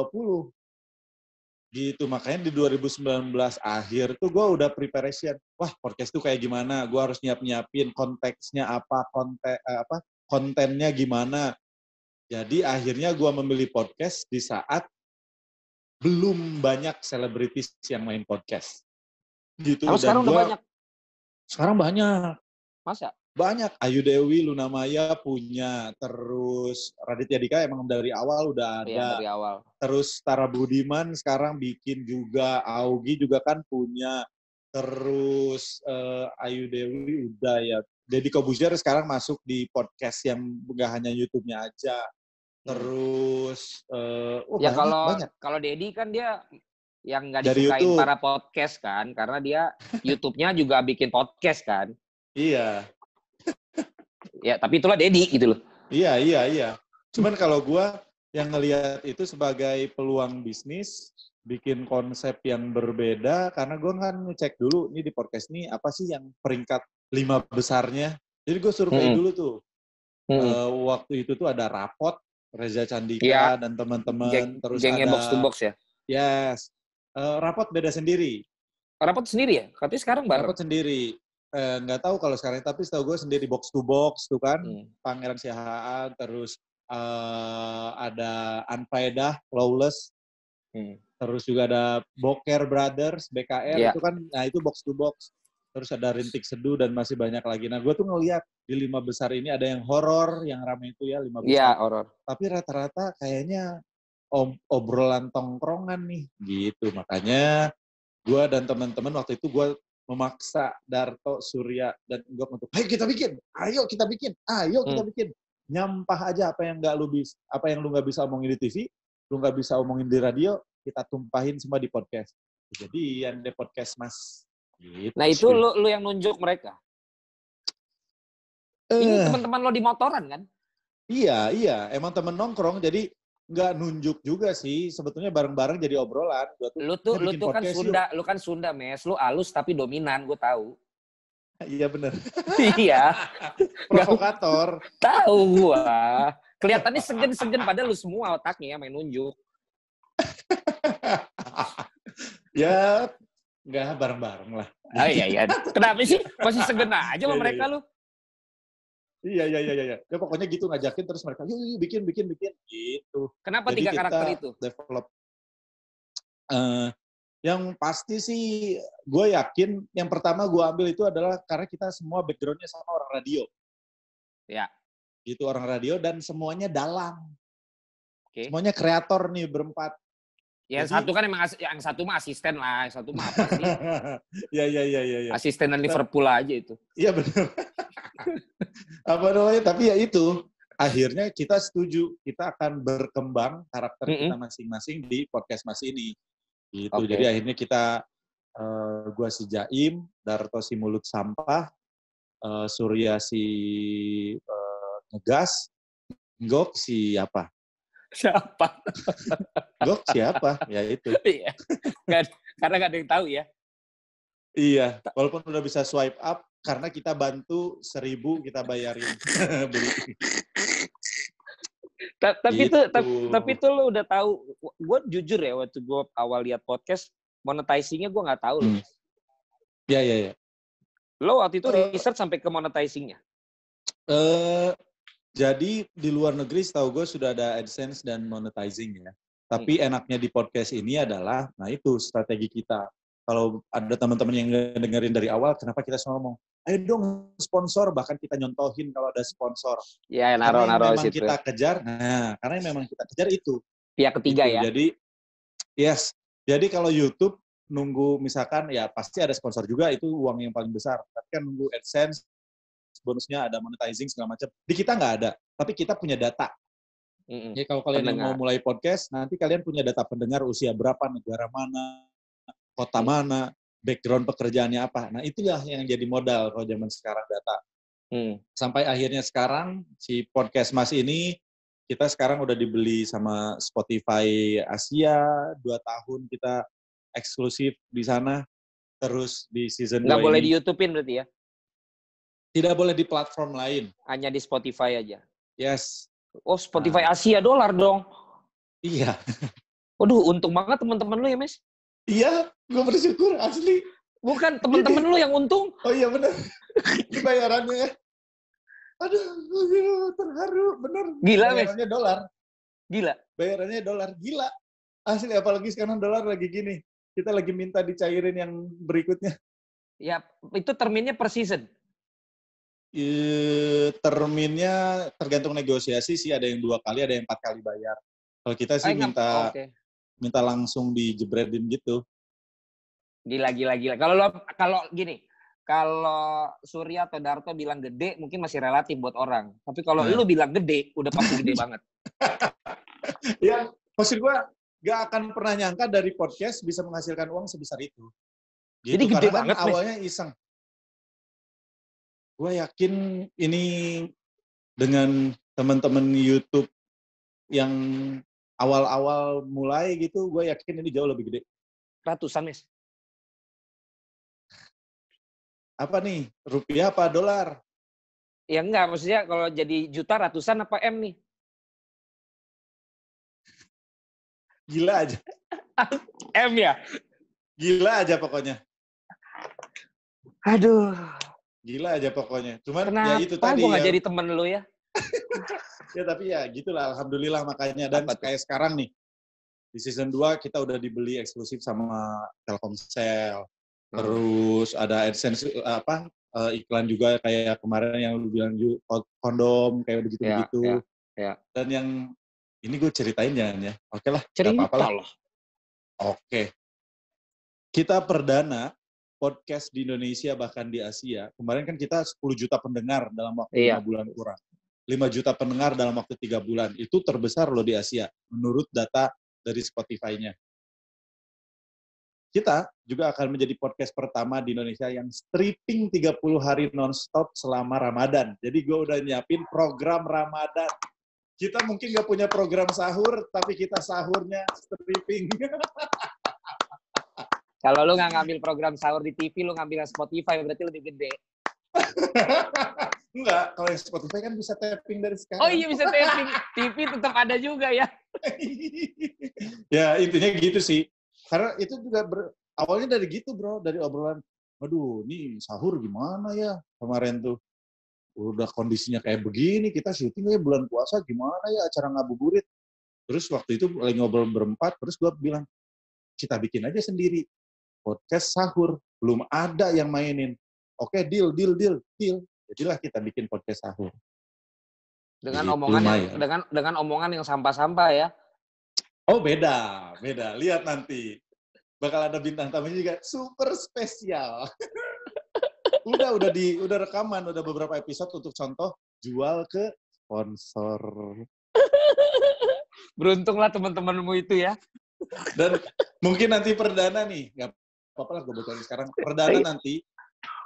Gitu makanya di 2019 akhir tuh gue udah preparation. Wah podcast tuh kayak gimana? Gue harus nyiap-nyiapin konteksnya apa, konten eh, apa, kontennya gimana. Jadi akhirnya gue memilih podcast di saat belum banyak selebritis yang main podcast. Gitu. Kalau sekarang gua, udah banyak. Sekarang banyak. Masa? Banyak. Ayu Dewi Luna Maya punya. Terus Raditya Dika emang dari awal udah iya, ada. iya, dari awal. Terus Tara Budiman sekarang bikin juga. Augie juga kan punya. Terus uh, Ayu Dewi udah ya. Deddy Kobuzier sekarang masuk di podcast yang nggak hanya YouTube-nya aja. Terus uh, oh ya kalau kalau Deddy kan dia yang nggak disukain YouTube. para podcast kan karena dia YouTube-nya juga bikin podcast kan. Iya ya tapi itulah Dedi gitu loh. Iya, iya, iya. Cuman kalau gue yang ngelihat itu sebagai peluang bisnis, bikin konsep yang berbeda, karena gue kan ngecek dulu, ini di podcast ini apa sih yang peringkat lima besarnya. Jadi gue survei hmm. dulu tuh. Hmm. Uh, waktu itu tuh ada rapot, Reza Candika ya. dan teman-teman. Terus gengnya ada, box to box ya? Yes. Uh, rapot beda sendiri. Rapot sendiri ya? Katanya sekarang bareng. Rapot sendiri eh, nggak tahu kalau sekarang tapi setahu gue sendiri box to box tuh kan hmm. Pangeran Siahaan terus uh, ada Anfaedah Lawless hmm. terus juga ada Boker Brothers BKR yeah. itu kan nah itu box to box terus ada Rintik Seduh dan masih banyak lagi nah gue tuh ngeliat di lima besar ini ada yang horor yang ramai itu ya lima besar yeah, horor tapi rata-rata kayaknya ob obrolan tongkrongan nih gitu makanya gue dan teman-teman waktu itu gue memaksa Darto, Surya, dan gue untuk, ayo kita bikin, ayo kita bikin, ayo kita hmm. bikin. Nyampah aja apa yang nggak lu bisa, apa yang lu nggak bisa omongin di TV, lu nggak bisa omongin di radio, kita tumpahin semua di podcast. Jadi yang di podcast mas. Gitu. Nah itu lu, lu yang nunjuk mereka. Uh, Ini teman-teman lo di motoran kan? Iya, iya. Emang temen nongkrong, jadi nggak nunjuk juga sih. Sebetulnya bareng-bareng jadi obrolan. Gua tuh, lu tuh lu tuh kan Sunda yuk. lu kan Sunda mes. Lu alus tapi dominan gue tahu. Iya bener. Iya. Provokator. Tahu gua. Kelihatannya segen-segen padahal lu semua otaknya main nunjuk. Ya nggak bareng-bareng lah. Oh iya iya. Kenapa sih? Masih segen aja sama iya, iya, mereka iya. lu Iya iya iya iya. Ya pokoknya gitu ngajakin terus mereka yuk, yuk bikin bikin bikin gitu. Kenapa Jadi tiga karakter itu? Develop. Uh, yang pasti sih gue yakin yang pertama gue ambil itu adalah karena kita semua backgroundnya sama orang radio. Ya. Gitu orang radio dan semuanya dalang. Okay. Semuanya kreator nih berempat. Ya Jadi, satu kan emang yang satu mah asisten lah, yang satu mah apa sih? ya ya ya ya. ya. Asisten dan Liverpool aja itu. Iya benar. apa namanya? Tapi ya itu akhirnya kita setuju kita akan berkembang karakter mm -hmm. kita masing-masing di podcast mas ini. Gitu. Okay. Jadi akhirnya kita uh, gua si Jaim, Darto si mulut sampah, uh, Surya si uh, ngegas, Gok si apa? Siapa? Gok siapa? Ya itu. Iya. karena gak ada yang tahu ya. Iya, walaupun udah bisa swipe up, karena kita bantu seribu kita bayarin beli. tapi gitu. itu tapi, tapi itu lo udah tahu gue jujur ya waktu gue awal lihat podcast monetizingnya gue nggak tahu loh. Ya ya ya. Lo waktu itu uh, research sampai ke monetizingnya? Uh, jadi di luar negeri setahu gue sudah ada AdSense dan monetizing ya. Tapi hmm. enaknya di podcast ini adalah, nah itu strategi kita. Kalau ada teman-teman yang dengerin dari awal, kenapa kita semua ngomong, ayo dong sponsor, bahkan kita nyontohin kalau ada sponsor. Iya, naro-naro situ. kita kejar, nah karena memang kita kejar itu. Pihak ketiga itu. ya? Jadi, yes. Jadi kalau YouTube nunggu misalkan ya pasti ada sponsor juga itu uang yang paling besar. Tapi kan nunggu AdSense, bonusnya ada monetizing segala macam. Di kita nggak ada, tapi kita punya data. Mm-hmm. Jadi kalau kalian mau mulai podcast, nanti kalian punya data pendengar usia berapa, negara mana, kota mana, background pekerjaannya apa. Nah itulah yang jadi modal kalau zaman sekarang data. Mm. Sampai akhirnya sekarang si podcast Mas ini kita sekarang udah dibeli sama Spotify Asia dua tahun kita eksklusif di sana terus di season nggak boleh di YouTubein berarti ya tidak boleh di platform lain. Hanya di Spotify aja. Yes. Oh, Spotify nah. Asia dolar dong. Iya. Waduh, untung banget teman-teman lu ya, Mes. Iya, gue bersyukur asli. Bukan teman-teman lu yang untung. Oh iya benar. Bayarannya ya. Aduh, terharu, bener. Gila, Mes. Bayarannya dolar. Gila. Bayarannya dolar, gila. Asli, apalagi sekarang dolar lagi gini. Kita lagi minta dicairin yang berikutnya. Ya, itu terminnya per season terminnya tergantung negosiasi sih ada yang dua kali ada yang empat kali bayar kalau kita sih minta okay. Minta langsung dijebretin gitu. Gila gila gila. Kalau lo kalau gini kalau Surya atau Darto bilang gede mungkin masih relatif buat orang. Tapi kalau nah. lu bilang gede udah pasti gede banget. Ya maksud gua gak akan pernah nyangka dari podcast bisa menghasilkan uang sebesar itu. Gitu. jadi gede Karena kan banget awalnya iseng. Gue yakin ini dengan teman-teman YouTube yang awal-awal mulai gitu, gue yakin ini jauh lebih gede. Ratusan, Mes. Apa nih? Rupiah apa dolar? Ya enggak, maksudnya kalau jadi juta ratusan apa M nih? Gila aja. M ya? Gila aja pokoknya. Aduh. Gila aja pokoknya. Cuman Kenapa ya itu tadi. Kenapa ya, jadi temen lu ya? Ya tapi ya gitulah alhamdulillah makanya dan Apa kayak sekarang nih di season 2 kita udah dibeli eksklusif sama Telkomsel. Hmm. Terus ada AdSense apa uh, iklan juga kayak kemarin yang lu bilang kondom kayak begitu-begitu. Ya, ya, ya. Dan yang ini gue ceritain jangan ya. Oke lah. Cerita apa lah. Oke. Kita perdana podcast di Indonesia bahkan di Asia. Kemarin kan kita 10 juta pendengar dalam waktu iya. 5 bulan kurang. 5 juta pendengar dalam waktu 3 bulan. Itu terbesar loh di Asia menurut data dari Spotify-nya. Kita juga akan menjadi podcast pertama di Indonesia yang stripping 30 hari nonstop selama Ramadan. Jadi gue udah nyiapin program Ramadan. Kita mungkin nggak punya program sahur, tapi kita sahurnya stripping. Kalau lu nggak ngambil program sahur di TV, lu ngambil Spotify berarti lebih gede. Enggak, kalau yang Spotify kan bisa tapping dari sekarang. Oh iya bisa tapping. TV tetap ada juga ya. ya intinya gitu sih. Karena itu juga ber, awalnya dari gitu bro, dari obrolan. Aduh, ini sahur gimana ya kemarin tuh. Udah kondisinya kayak begini, kita syutingnya bulan puasa gimana ya acara ngabuburit. Terus waktu itu lagi ngobrol berempat, terus gue bilang, kita bikin aja sendiri podcast sahur. Belum ada yang mainin. Oke, deal, deal, deal, deal. Jadilah kita bikin podcast sahur. Dengan Jadi, omongan yang, dengan dengan omongan yang sampah-sampah ya. Oh beda, beda. Lihat nanti. Bakal ada bintang tamunya juga super spesial. udah, udah di, udah rekaman, udah beberapa episode untuk contoh jual ke sponsor. Beruntunglah teman-temanmu itu ya. Dan mungkin nanti perdana nih, nggak apa-apa lah gue bocorin sekarang. Perdana nanti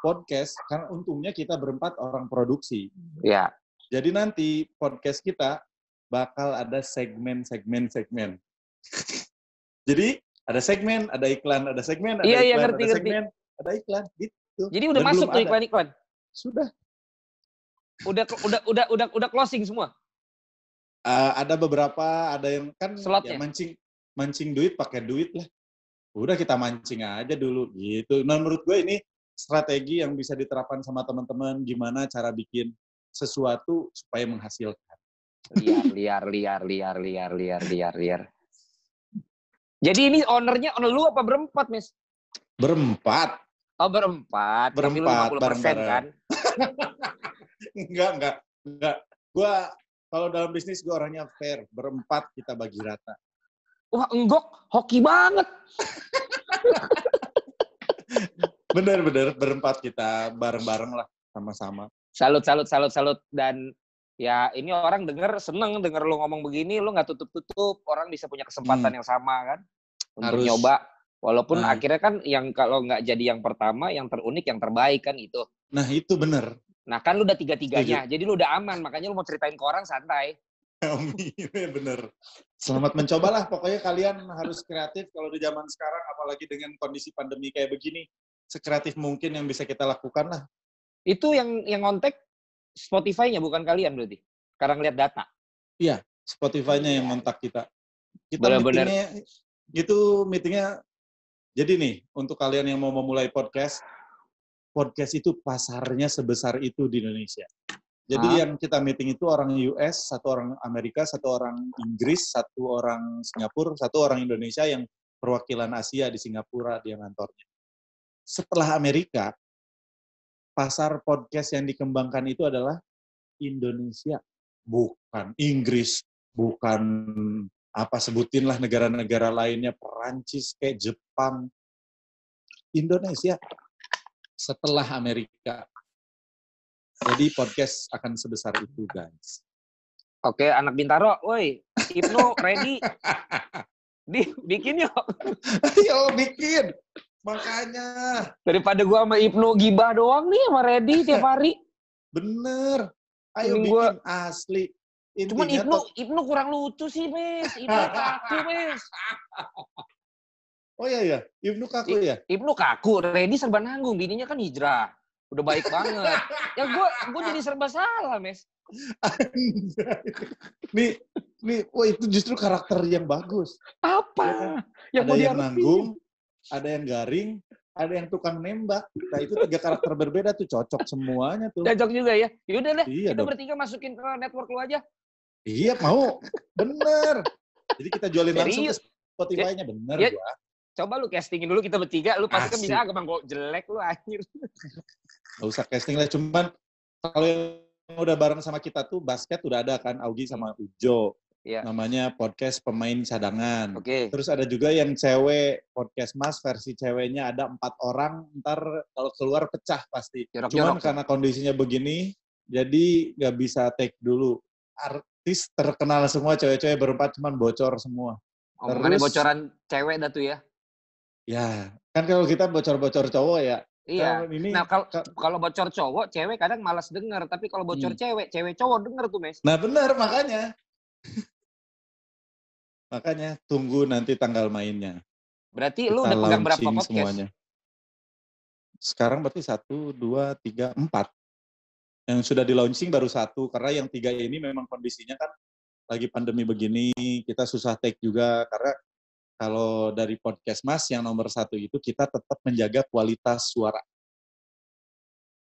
podcast, karena untungnya kita berempat orang produksi. Ya. Jadi nanti podcast kita bakal ada segmen-segmen segmen. Jadi ada segmen, ada iklan, ada segmen, ada iya, iklan, iya, ngerti, ada ngerti. segmen, ada iklan, gitu. Jadi udah Dan masuk tuh iklan-iklan. Sudah. Udah udah udah udah udah closing semua. Uh, ada beberapa, ada yang kan Slotnya. ya mancing mancing duit pakai duit lah. Udah kita mancing aja dulu gitu. Nah menurut gue ini strategi yang bisa diterapkan sama teman-teman gimana cara bikin sesuatu supaya menghasilkan. Liar, liar, liar, liar, liar, liar, liar, liar. Jadi ini ownernya owner lu apa berempat, Mis? Berempat. Oh, berempat. Berempat, 50% bareng-bareng. kan? Enggak, enggak, enggak. Gua kalau dalam bisnis gue orangnya fair. Berempat kita bagi rata. Wah, enggok, hoki banget. Bener-bener berempat kita bareng-bareng lah sama-sama. Salut, salut, salut, salut. Dan ya ini orang denger seneng denger lu ngomong begini, lu nggak tutup-tutup. Orang bisa punya kesempatan yang sama kan untuk Harus. nyoba. Walaupun Nah. akhirnya kan yang kalau nggak jadi yang pertama, yang terunik, yang terbaik kan itu. Nah itu bener. Nah kan lu udah tiga-tiganya, jadi lu udah aman. Makanya lu mau ceritain ke orang santai. Amin, bener. Selamat mencobalah. Pokoknya kalian harus kreatif kalau di zaman sekarang, apalagi dengan kondisi pandemi kayak begini. Sekreatif mungkin yang bisa kita lakukan lah. Itu yang yang ngontek Spotify-nya bukan kalian berarti. Sekarang lihat data. Spotify-nya yang Iya. kontak kita. Kita Bener-bener. meetingnya, gitu meetingnya. Jadi nih, untuk kalian yang mau memulai podcast, podcast itu pasarnya sebesar itu di Indonesia. Jadi Hah? yang kita meeting itu orang US, satu orang Amerika, satu orang Inggris, satu orang Singapura, satu orang Indonesia yang perwakilan Asia di Singapura dia ngantornya. Setelah Amerika, pasar podcast yang dikembangkan itu adalah Indonesia, bukan Inggris, bukan apa sebutinlah negara-negara lainnya, Perancis kayak Jepang, Indonesia setelah Amerika. Jadi podcast akan sebesar itu, guys. Oke, anak Bintaro, woi, Ibnu ready? Di, bikin yuk. Ayo bikin. Makanya Daripada gua sama Ibnu gibah doang nih sama ready tiap hari. bener. Ayo bikin gua- asli. Cuman Intinya Ibnu, tuh- Ibnu kurang lucu sih, Mes. Ibnu kaku, Mes. Oh iya ya, Ibnu kaku ya. Ibnu kaku, ready serba nanggung. Bininya kan hijrah. Udah baik banget. Ya gua gua jadi serba salah, Mes. nih, nih, wah itu justru karakter yang bagus. Apa? Yang ada mau yang nanggung, ada yang garing, ada yang tukang nembak. Nah itu tiga karakter berbeda tuh cocok semuanya tuh. Cocok juga ya. Yaudah deh, Iya kita dong. bertiga masukin ke network lu aja. Iya mau, bener. Jadi kita jualin langsung ke? Spotify-nya bener Ya. gua. Coba lu castingin dulu kita bertiga, lu pasti kan bisa ah gampang kok jelek lu anjir. Gak usah casting lah, cuman kalau yang udah bareng sama kita tuh basket udah ada kan Augie sama Ujo. Iya. Namanya podcast pemain cadangan. Oke. Terus ada juga yang cewek podcast mas versi ceweknya ada empat orang. Ntar kalau keluar pecah pasti. Jorok-jorok Cuman tuh. karena kondisinya begini, jadi nggak bisa take dulu. Artis terkenal semua cewek-cewek berempat cuman bocor semua. Omongannya Terus- bocoran cewek dah tuh ya. Ya, kan kalau kita bocor-bocor cowok ya. Iya. Ini Nah, kalau ka- kalau bocor cowok, cewek kadang malas denger, tapi kalau bocor Hmm. cewek, cewek cowok denger tuh, Mes. Nah benar makanya. Makanya tunggu nanti tanggal mainnya. Berarti lu Kita udah pegang berapa podcast? semuanya. Sekarang berarti satu, dua, tiga, empat. Yang sudah di launching baru satu karena yang tiga ini memang kondisinya kan lagi pandemi begini kita susah take juga karena kalau dari podcast Mas yang nomor satu itu kita tetap menjaga kualitas suara.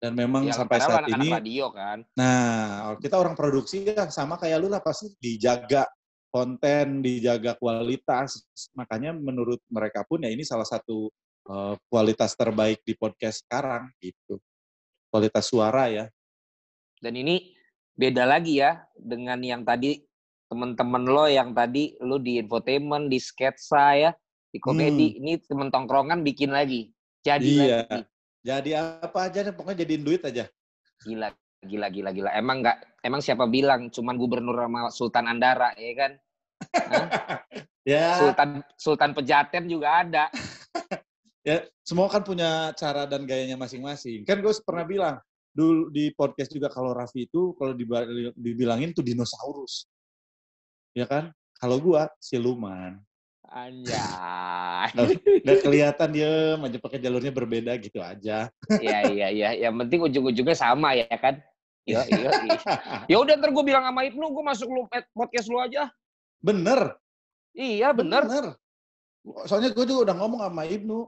Dan memang Ya, sampai saat ini radio kan. Nah, kita orang produksi ya sama kayak lu lah pasti dijaga konten, dijaga kualitas. Makanya menurut mereka pun ya ini salah satu eh, kualitas terbaik di podcast sekarang gitu. Kualitas suara ya. Dan ini beda lagi ya dengan yang tadi temen-temen lo yang tadi lo di infotainment, di sketsa ya, di komedi, hmm. ini temen tongkrongan bikin lagi. Jadi iya. lagi. Jadi apa aja deh, pokoknya jadiin duit aja. Gila, gila, gila, gila. Emang nggak, emang siapa bilang cuman gubernur sama Sultan Andara, ya kan? ya. Sultan Sultan Pejaten juga ada. ya, semua kan punya cara dan gayanya masing-masing. Kan gue pernah bilang, dulu di podcast juga kalau Raffi itu kalau dibilangin tuh dinosaurus. Ya kan? Kalau gua siluman. Anjay. Nggak kelihatan dia aja pakai jalurnya berbeda gitu aja. Iya iya iya. Yang penting ujung-ujungnya sama ya kan. Iya iya. iya. Ya udah ntar gue bilang sama Ibnu, gue masuk lu eh, podcast lu aja. Bener. Iya bener. Bener. Soalnya gue juga udah ngomong sama Ibnu.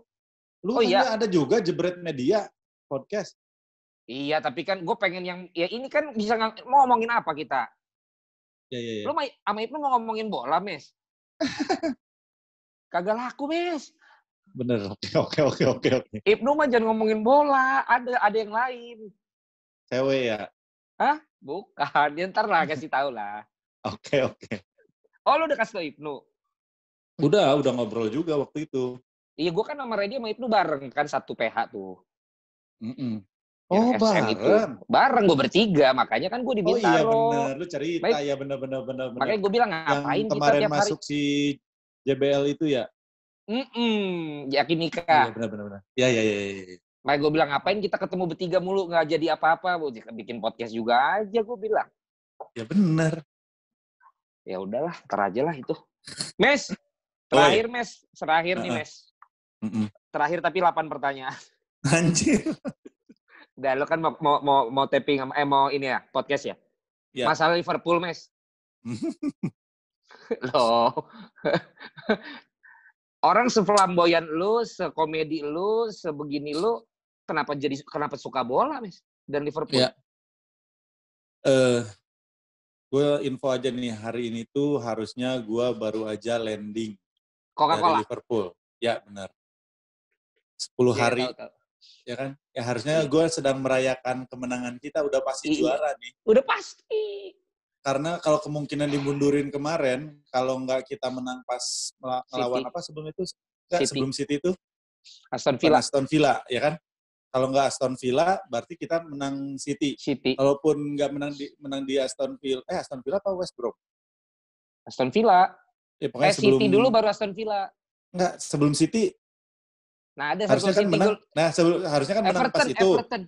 Lu oh, kan iya. ada juga jebret media podcast. Iya, tapi kan gue pengen yang ya ini kan bisa mau ngomongin apa kita? Ya, ya, ya. Lu sama Ibnu mau ngomongin bola, Mes? Kagak laku, Mes. Bener. Oke, oke, oke, oke, oke. Ibnu mah jangan ngomongin bola, ada ada yang lain. Cewek ya? Hah? Bukan, dia ntar lah kasih tahu lah. Oke, oke. Oh, lu udah kasih tau Ibnu? Udah, udah ngobrol juga waktu itu. Iya, gue kan sama Reddy sama Ibnu bareng kan satu PH tuh. Mm -mm. Oh, bareng. itu. Bareng gue bertiga, makanya kan gue di Bintaro. Oh iya bener, lu cerita Baik. ya bener bener bener. Makanya gue bilang ngapain Yang kemarin kita masuk hari? si JBL itu ya? Mm -mm, yakin nikah. Iya bener bener bener. Iya iya iya. Ya. Makanya gue bilang ngapain kita ketemu bertiga mulu nggak jadi apa-apa, bikin podcast juga aja gue bilang. Ya bener. Ya udahlah, ter aja lah itu. Mes, terakhir Mes, terakhir nih Mes. Terakhir tapi 8 pertanyaan. Anjir. Udah lo kan mau mau mau, mau taping eh mau ini ya podcast ya. ya. Masalah Liverpool, Mes. Loh. Orang seflamboyan lu, sekomedi lu, sebegini lu, kenapa jadi kenapa suka bola, Mes? Dan Liverpool? Ya. Eh uh, gue info aja nih hari ini tuh harusnya gue baru aja landing Coca-Cola. dari Liverpool. Ya benar. 10 ya, hari tahu, tahu ya kan? Ya harusnya gue sedang merayakan kemenangan kita udah pasti iya. juara nih. Udah pasti. Karena kalau kemungkinan dimundurin kemarin, kalau nggak kita menang pas melawan apa sebelum itu? City. sebelum City itu? Aston Villa. Aston Villa, ya kan? Kalau nggak Aston Villa, berarti kita menang City. City. Kalaupun nggak menang di menang di Aston Villa, eh Aston Villa apa West Brom? Aston Villa. Ya, eh, sebelum, City dulu baru Aston Villa. Enggak, sebelum City Nah, ada harusnya kan menang. Nah, sebelum, harusnya kan menang Everton, pas itu. Everton.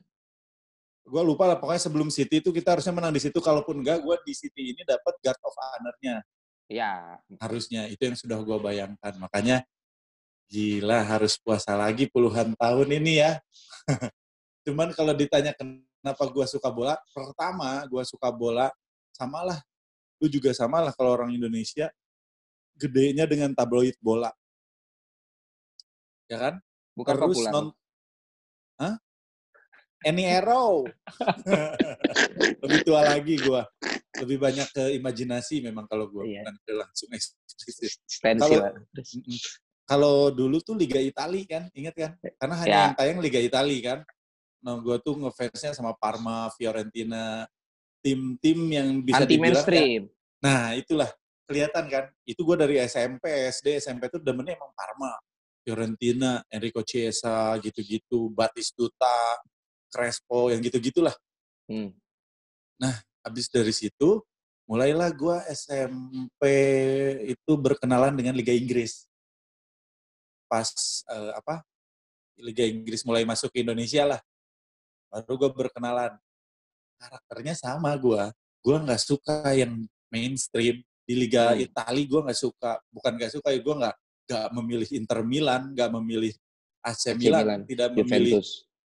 Gue lupa lah, pokoknya sebelum City itu kita harusnya menang di situ. Kalaupun enggak, gue di City ini dapat guard of honor-nya. Ya. Harusnya, itu yang sudah gue bayangkan. Makanya, gila harus puasa lagi puluhan tahun ini ya. Cuman kalau ditanya kenapa gue suka bola, pertama gue suka bola, samalah. Lu juga samalah kalau orang Indonesia, gedenya dengan tabloid bola. Ya kan? Bukan Terus populer. Non... Hah? Any Arrow. Lebih tua lagi gue. Lebih banyak ke imajinasi memang kalau gue. Iya. Bukan langsung eksplisit. Kalau, kalau dulu tuh Liga Italia kan, ingat kan? Karena hanya ya. yang tayang Liga Italia kan. Nah, gue tuh ngefansnya sama Parma, Fiorentina, tim-tim yang bisa Anti dibilang mainstream. Ya, nah, itulah kelihatan kan. Itu gue dari SMP, SD, SMP tuh demennya emang Parma. Fiorentina, Enrico Chiesa, gitu-gitu, Batistuta, Crespo, yang gitu-gitulah. Hmm. Nah, habis dari situ, mulailah gue SMP itu berkenalan dengan Liga Inggris. Pas uh, apa Liga Inggris mulai masuk ke Indonesia lah, baru gue berkenalan. Karakternya sama gue. Gue nggak suka yang mainstream. Di Liga hmm. Italia gue nggak suka. Bukan nggak suka, ya gue nggak nggak memilih Inter Milan, nggak memilih AC Milan, Milan. tidak memilih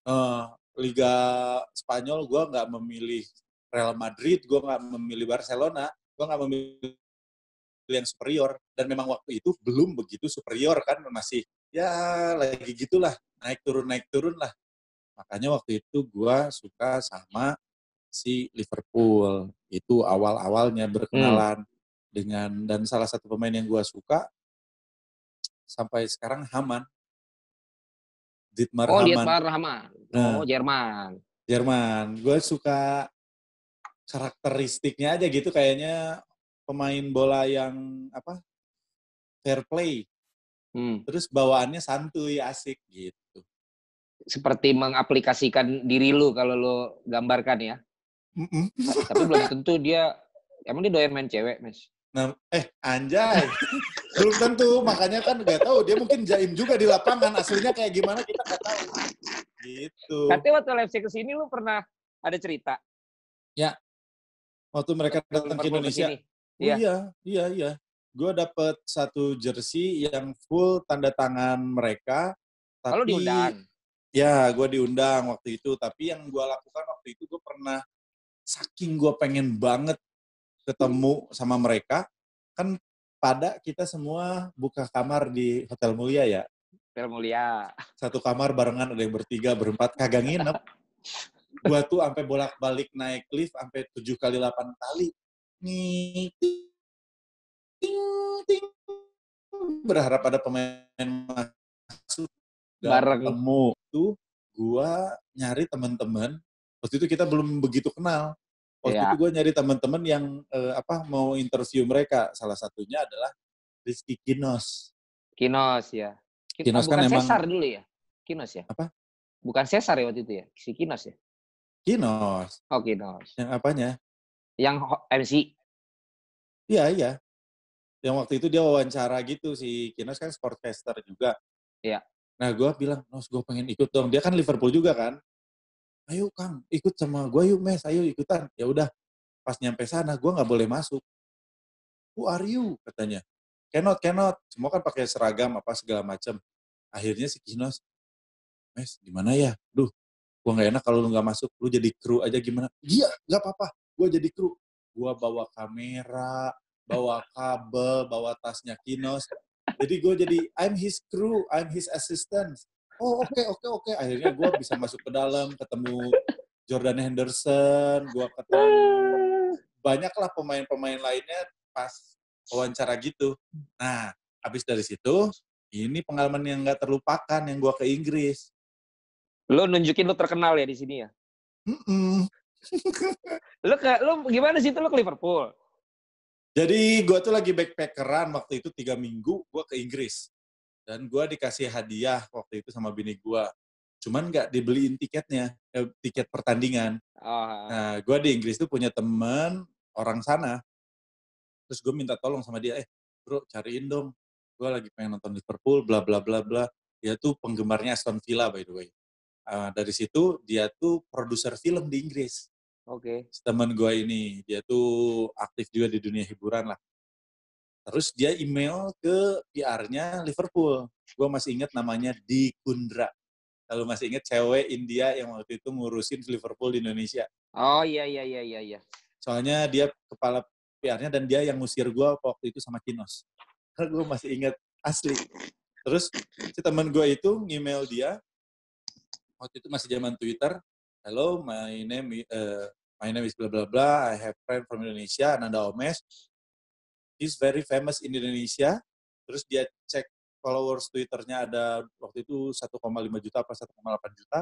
uh, Liga Spanyol, gue nggak memilih Real Madrid, gue nggak memilih Barcelona, gue nggak memilih yang superior. Dan memang waktu itu belum begitu superior kan, masih ya lagi gitulah, naik turun naik turun lah. Makanya waktu itu gue suka sama si Liverpool. Itu awal-awalnya berkenalan hmm. dengan dan salah satu pemain yang gue suka sampai sekarang Haman. Dietmar oh. Dietmar Haman. Nah, oh, Jerman. Jerman. Gue suka karakteristiknya aja gitu kayaknya pemain bola yang apa fair play. Hmm. Terus bawaannya santuy, asik gitu. Seperti mengaplikasikan diri lu kalau lu gambarkan ya. Mm -mm. Tapi belum tentu dia emang dia doyan main cewek, Mas. Nah, eh anjay. belum tentu, makanya kan nggak tahu dia mungkin jaim juga di lapangan aslinya kayak gimana kita nggak tahu. Gitu. Katanya waktu live ke sini lu pernah ada cerita. Ya. Waktu mereka datang ke Indonesia. Oh, iya, iya, iya. iya gue dapet satu jersey yang full tanda tangan mereka. Tapi, Kalau diundang? Ya, gue diundang waktu itu. Tapi yang gue lakukan waktu itu gue pernah saking gue pengen banget ketemu sama mereka, kan pada kita semua buka kamar di Hotel Mulia ya. Hotel Mulia. Satu kamar barengan ada yang bertiga, berempat, kagak nginep. gua tuh sampai bolak-balik naik lift sampai tujuh kali delapan kali. Nih, ting berharap ada pemain masuk bareng temu tuh gua nyari teman-teman waktu itu kita belum begitu kenal waktu ya. itu gua nyari teman-teman yang eh, apa mau interview mereka. Salah satunya adalah Rizky Kinos. Kinos ya Kinos kan bukan emang Cesar dulu ya? Kinos ya? Apa? Bukan Cesar ya waktu itu ya? Si Kinos ya? Kinos. Oh Kinos. Yang apanya? Yang MC iya iya. Yang waktu itu dia wawancara gitu si Kinos kan sportcaster juga. Iya. Nah gue bilang, Nos gue pengen ikut dong. Dia kan Liverpool juga kan. Ayo Kang, ikut sama gue yuk Mes, ayo ikutan. Ya udah, pas nyampe sana gue nggak boleh masuk. Who are you? Katanya. Cannot, cannot. Semua kan pakai seragam apa segala macam. Akhirnya si Kinos, Mes, gimana ya? Duh, gue nggak enak kalau lu nggak masuk. Lu jadi kru aja gimana? Iya, nggak apa-apa. Gue jadi kru. Gue bawa kamera, bawa kabel, bawa tasnya Kinos. Jadi gue jadi I'm his crew, I'm his assistant. Oh oke okay, oke okay, oke. Okay. Akhirnya gue bisa masuk ke dalam, ketemu Jordan Henderson, gue ketemu banyaklah pemain-pemain lainnya pas wawancara gitu. Nah, habis dari situ, ini pengalaman yang nggak terlupakan yang gue ke Inggris. Lo nunjukin lo terkenal ya di sini ya? Mm -mm. lo ke, lo gimana sih itu lo ke Liverpool? Jadi gue tuh lagi backpackeran waktu itu tiga minggu gue ke Inggris. Dan gue dikasih hadiah waktu itu sama bini gue. Cuman nggak dibeliin tiketnya, eh, tiket pertandingan. Oh. Nah, gue di Inggris tuh punya temen orang sana. Terus gue minta tolong sama dia, eh bro cariin dong. Gue lagi pengen nonton Liverpool, bla bla bla bla. Dia tuh penggemarnya Aston Villa by the way. Uh, dari situ dia tuh produser film di Inggris. Oke. Okay. Teman gue ini, dia tuh aktif juga di dunia hiburan lah. Terus dia email ke PR-nya Liverpool. Gue masih ingat namanya Di Kundra. Kalau masih ingat cewek India yang waktu itu ngurusin Liverpool di Indonesia. Oh iya iya iya iya. iya. Soalnya dia kepala PR-nya dan dia yang ngusir gue waktu itu sama Kinos. Karena gue masih ingat asli. Terus si teman gue itu email dia, waktu itu masih zaman Twitter, hello, my name uh, my name is blah blah blah. I have friend from Indonesia, Ananda Omes. He's very famous in Indonesia. Terus dia cek followers Twitternya ada waktu itu 1,5 juta apa 1,8 juta.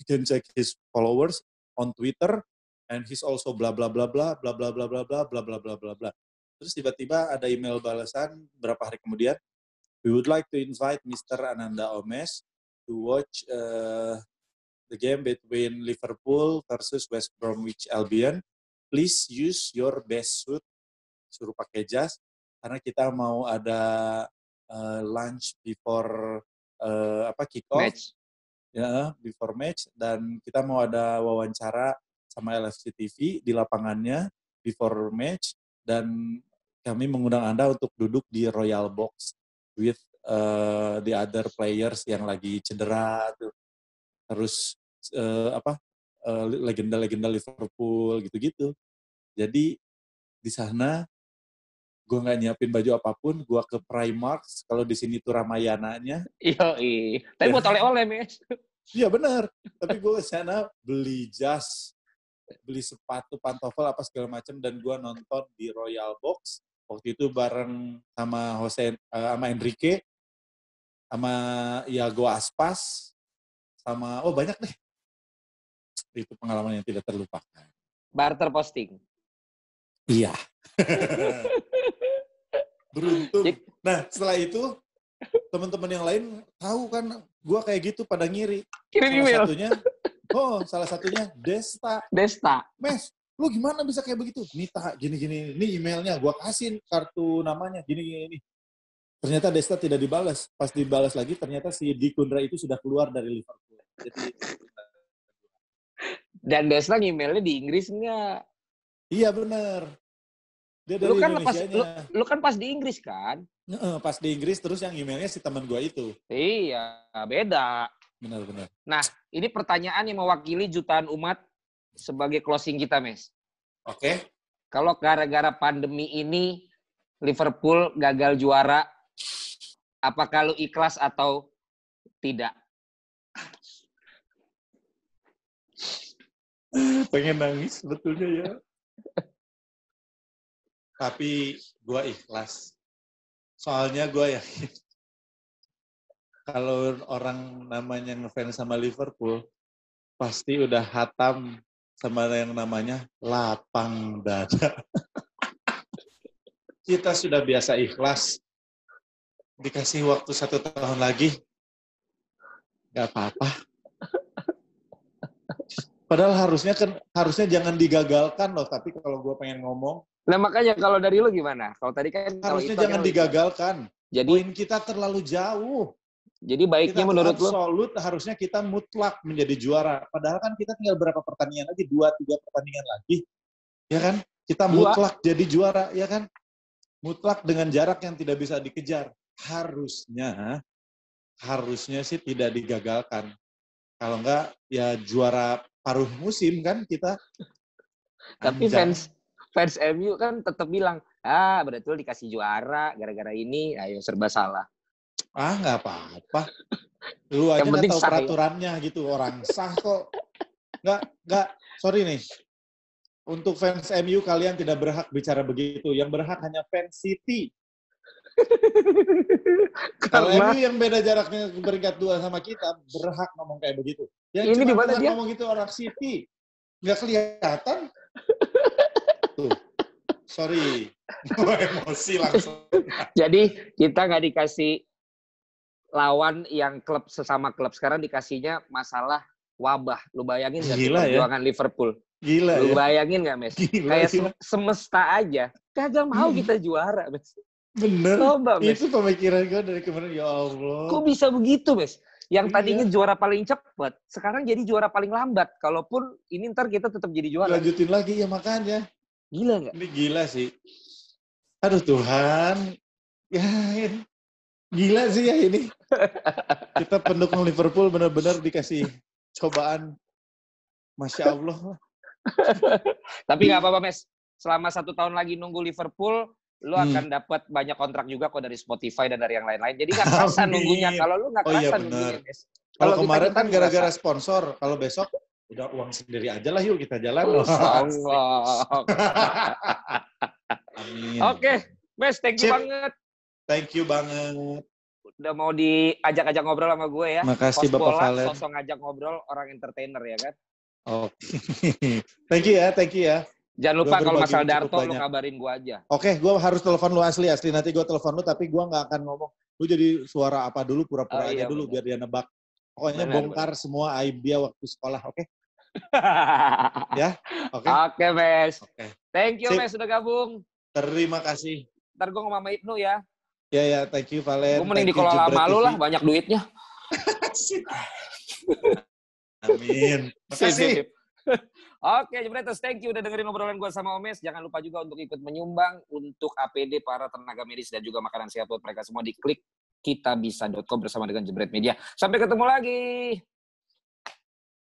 You can check his followers on Twitter and he's also blah blah blah blah blah blah blah blah blah blah blah blah blah blah. Terus tiba-tiba ada email balasan berapa hari kemudian, we would like to invite Mr. Ananda Omes to watch uh, the game between Liverpool versus West Bromwich Albion. Please use your best suit. Suruh pakai jas karena kita mau ada uh, lunch before uh, apa kick off. Match. Ya, before match dan kita mau ada wawancara sama LFC TV di lapangannya before match dan kami mengundang Anda untuk duduk di Royal Box with uh, the other players yang lagi cedera tuh terus uh, apa legenda legenda-legenda Liverpool gitu-gitu. Jadi di sana gue nggak nyiapin baju apa pun, gue ke Primark, kalau di sini tuh Ramayananya. Iya. Tapi buat oleh-oleh, Mes. Iya benar. Tapi gue sana beli jas, beli sepatu, pantofel apa segala macam dan gue nonton di Royal Box. Waktu itu bareng sama Jose, uh, sama Enrique, sama Iago Aspas, sama oh banyak deh itu pengalaman yang tidak terlupakan. Barter posting. Iya. Beruntung. Nah, setelah itu teman-teman yang lain tahu kan gue kayak gitu pada ngiri. Kirim salah email. satunya, oh salah satunya Desta. Desta. Mes, lu gimana bisa kayak begitu? Nita, gini-gini, ini emailnya, gue kasih kartu namanya, gini-gini. Ternyata Desta tidak dibalas. Pas dibalas lagi, ternyata si Dikundra itu sudah keluar dari Liverpool. Jadi, Dan Desta emailnya di Inggris enggak? iya bener. Dia dari Lu kan pas lu, lu kan pas di Inggris kan? Pas di Inggris, terus yang emailnya si teman gue itu. Iya, beda. Benar-benar. Ini pertanyaan yang mewakili jutaan umat sebagai closing kita, Mes. Oke. Kalau gara-gara pandemi ini Liverpool gagal juara, apakah lu ikhlas atau tidak? Pengen nangis sebetulnya ya. Tapi gue ikhlas. Soalnya gue yakin kalau orang namanya ngefans sama Liverpool, pasti udah hatam sama yang namanya lapang dada. Kita sudah biasa ikhlas. Dikasih waktu satu tahun lagi, nggak apa-apa. Padahal harusnya kan harusnya jangan digagalkan loh. Tapi kalau gue pengen ngomong, Nah makanya kalau dari lu gimana? Kalau tadi kan harusnya jangan kan- digagalkan. Jadi Poin kita terlalu jauh. jadi baiknya Kita menurut lu absolut harusnya kita mutlak menjadi juara. Padahal kan kita tinggal berapa pertandingan lagi, dua tiga pertandingan lagi, ya kan? Kita Dua. mutlak jadi juara, ya kan? Mutlak dengan jarak yang tidak bisa dikejar. Harusnya, harusnya sih tidak digagalkan. Kalau enggak, ya juara paruh musim kan kita. tapi Anjay. fans fans MU kan tetap bilang, ah berarti lu dikasih juara gara-gara ini, ayo serba salah. Ah, nggak apa-apa. Lu aja nggak tahu ya. peraturannya gitu. Orang sah kok. Nggak, nggak. Sorry nih. Untuk fans MU kalian tidak berhak bicara begitu. Yang berhak hanya fans City. Kalau MU yang beda jaraknya peringkat dua sama kita berhak ngomong kayak begitu. Yang Ini di mana dia? ngomong gitu orang City. Nggak kelihatan. Tuh. Sorry. Gue emosi langsung. jadi kita nggak dikasih lawan yang klub sesama klub sekarang dikasihnya masalah wabah. Lu bayangin nggak ya. perjuangan Liverpool? Gila Lu ya. bayangin nggak, Mes? Gila, Kayak gila. sem- semesta aja. Kagak mau Hmm. kita juara, Mes. Bener. Coba. Itu pemikiran gue dari kemarin. Ya Allah. Kok bisa begitu, Mes? Yang Iya. tadinya juara paling cepat, sekarang jadi juara paling lambat. Kalaupun ini ntar kita tetap jadi juara. Lanjutin lagi ya makanya. Gila nggak? Ini gila sih. Aduh Tuhan. Ya, ini. gila sih ya ini. Kita pendukung Liverpool benar-benar dikasih cobaan. Masya Allah. lah. Tapi nggak apa-apa, Mes. Selama satu tahun lagi nunggu Liverpool, lu Hmm. akan dapat banyak kontrak juga kok dari Spotify dan dari yang lain-lain. Jadi nggak kerasa nunggunya. Kalau lu nggak Oh iya, kerasa nunggunya. Kalau kemarin kita kan gara-gara sponsor. Kalau besok udah uang sendiri aja lah yuk kita jalan. Allah. Amin. Oke, Mes, thank you Sip. banget. Thank you banget. Udah mau diajak-ajak ngobrol sama gue ya. Makasih Bapak bola, Valen. sosok ngajak ngobrol, orang entertainer ya kan. Oke. thank you ya, thank you ya. Jangan lupa Gua kalau masalah Darto, lu kabarin gue aja. Oke, gue harus telepon lu asli asli. Nanti gue telepon lu, tapi gue nggak akan ngomong. Lu jadi suara apa dulu, pura-pura Oh, aja iya, dulu benar. biar dia nebak. Pokoknya Benar, bongkar semua aib dia waktu sekolah. Oke, oke, Oke, Mes. oke. Thank you, Sip. Mes, sudah gabung. Terima kasih. Ntar gue ngomong sama Ibnu ya. Ya ya, thank you Valen. Gue mending dikelola sama lu lah, banyak duitnya. Amin. Sip, sip, sip. Oke, Jebreters, thank you udah dengerin obrolan gue sama Omes. Jangan lupa juga untuk ikut menyumbang untuk APD para tenaga medis dan juga makanan sehat buat mereka semua di klik kitabisa.com bersama dengan Jebret Media. Sampai ketemu lagi.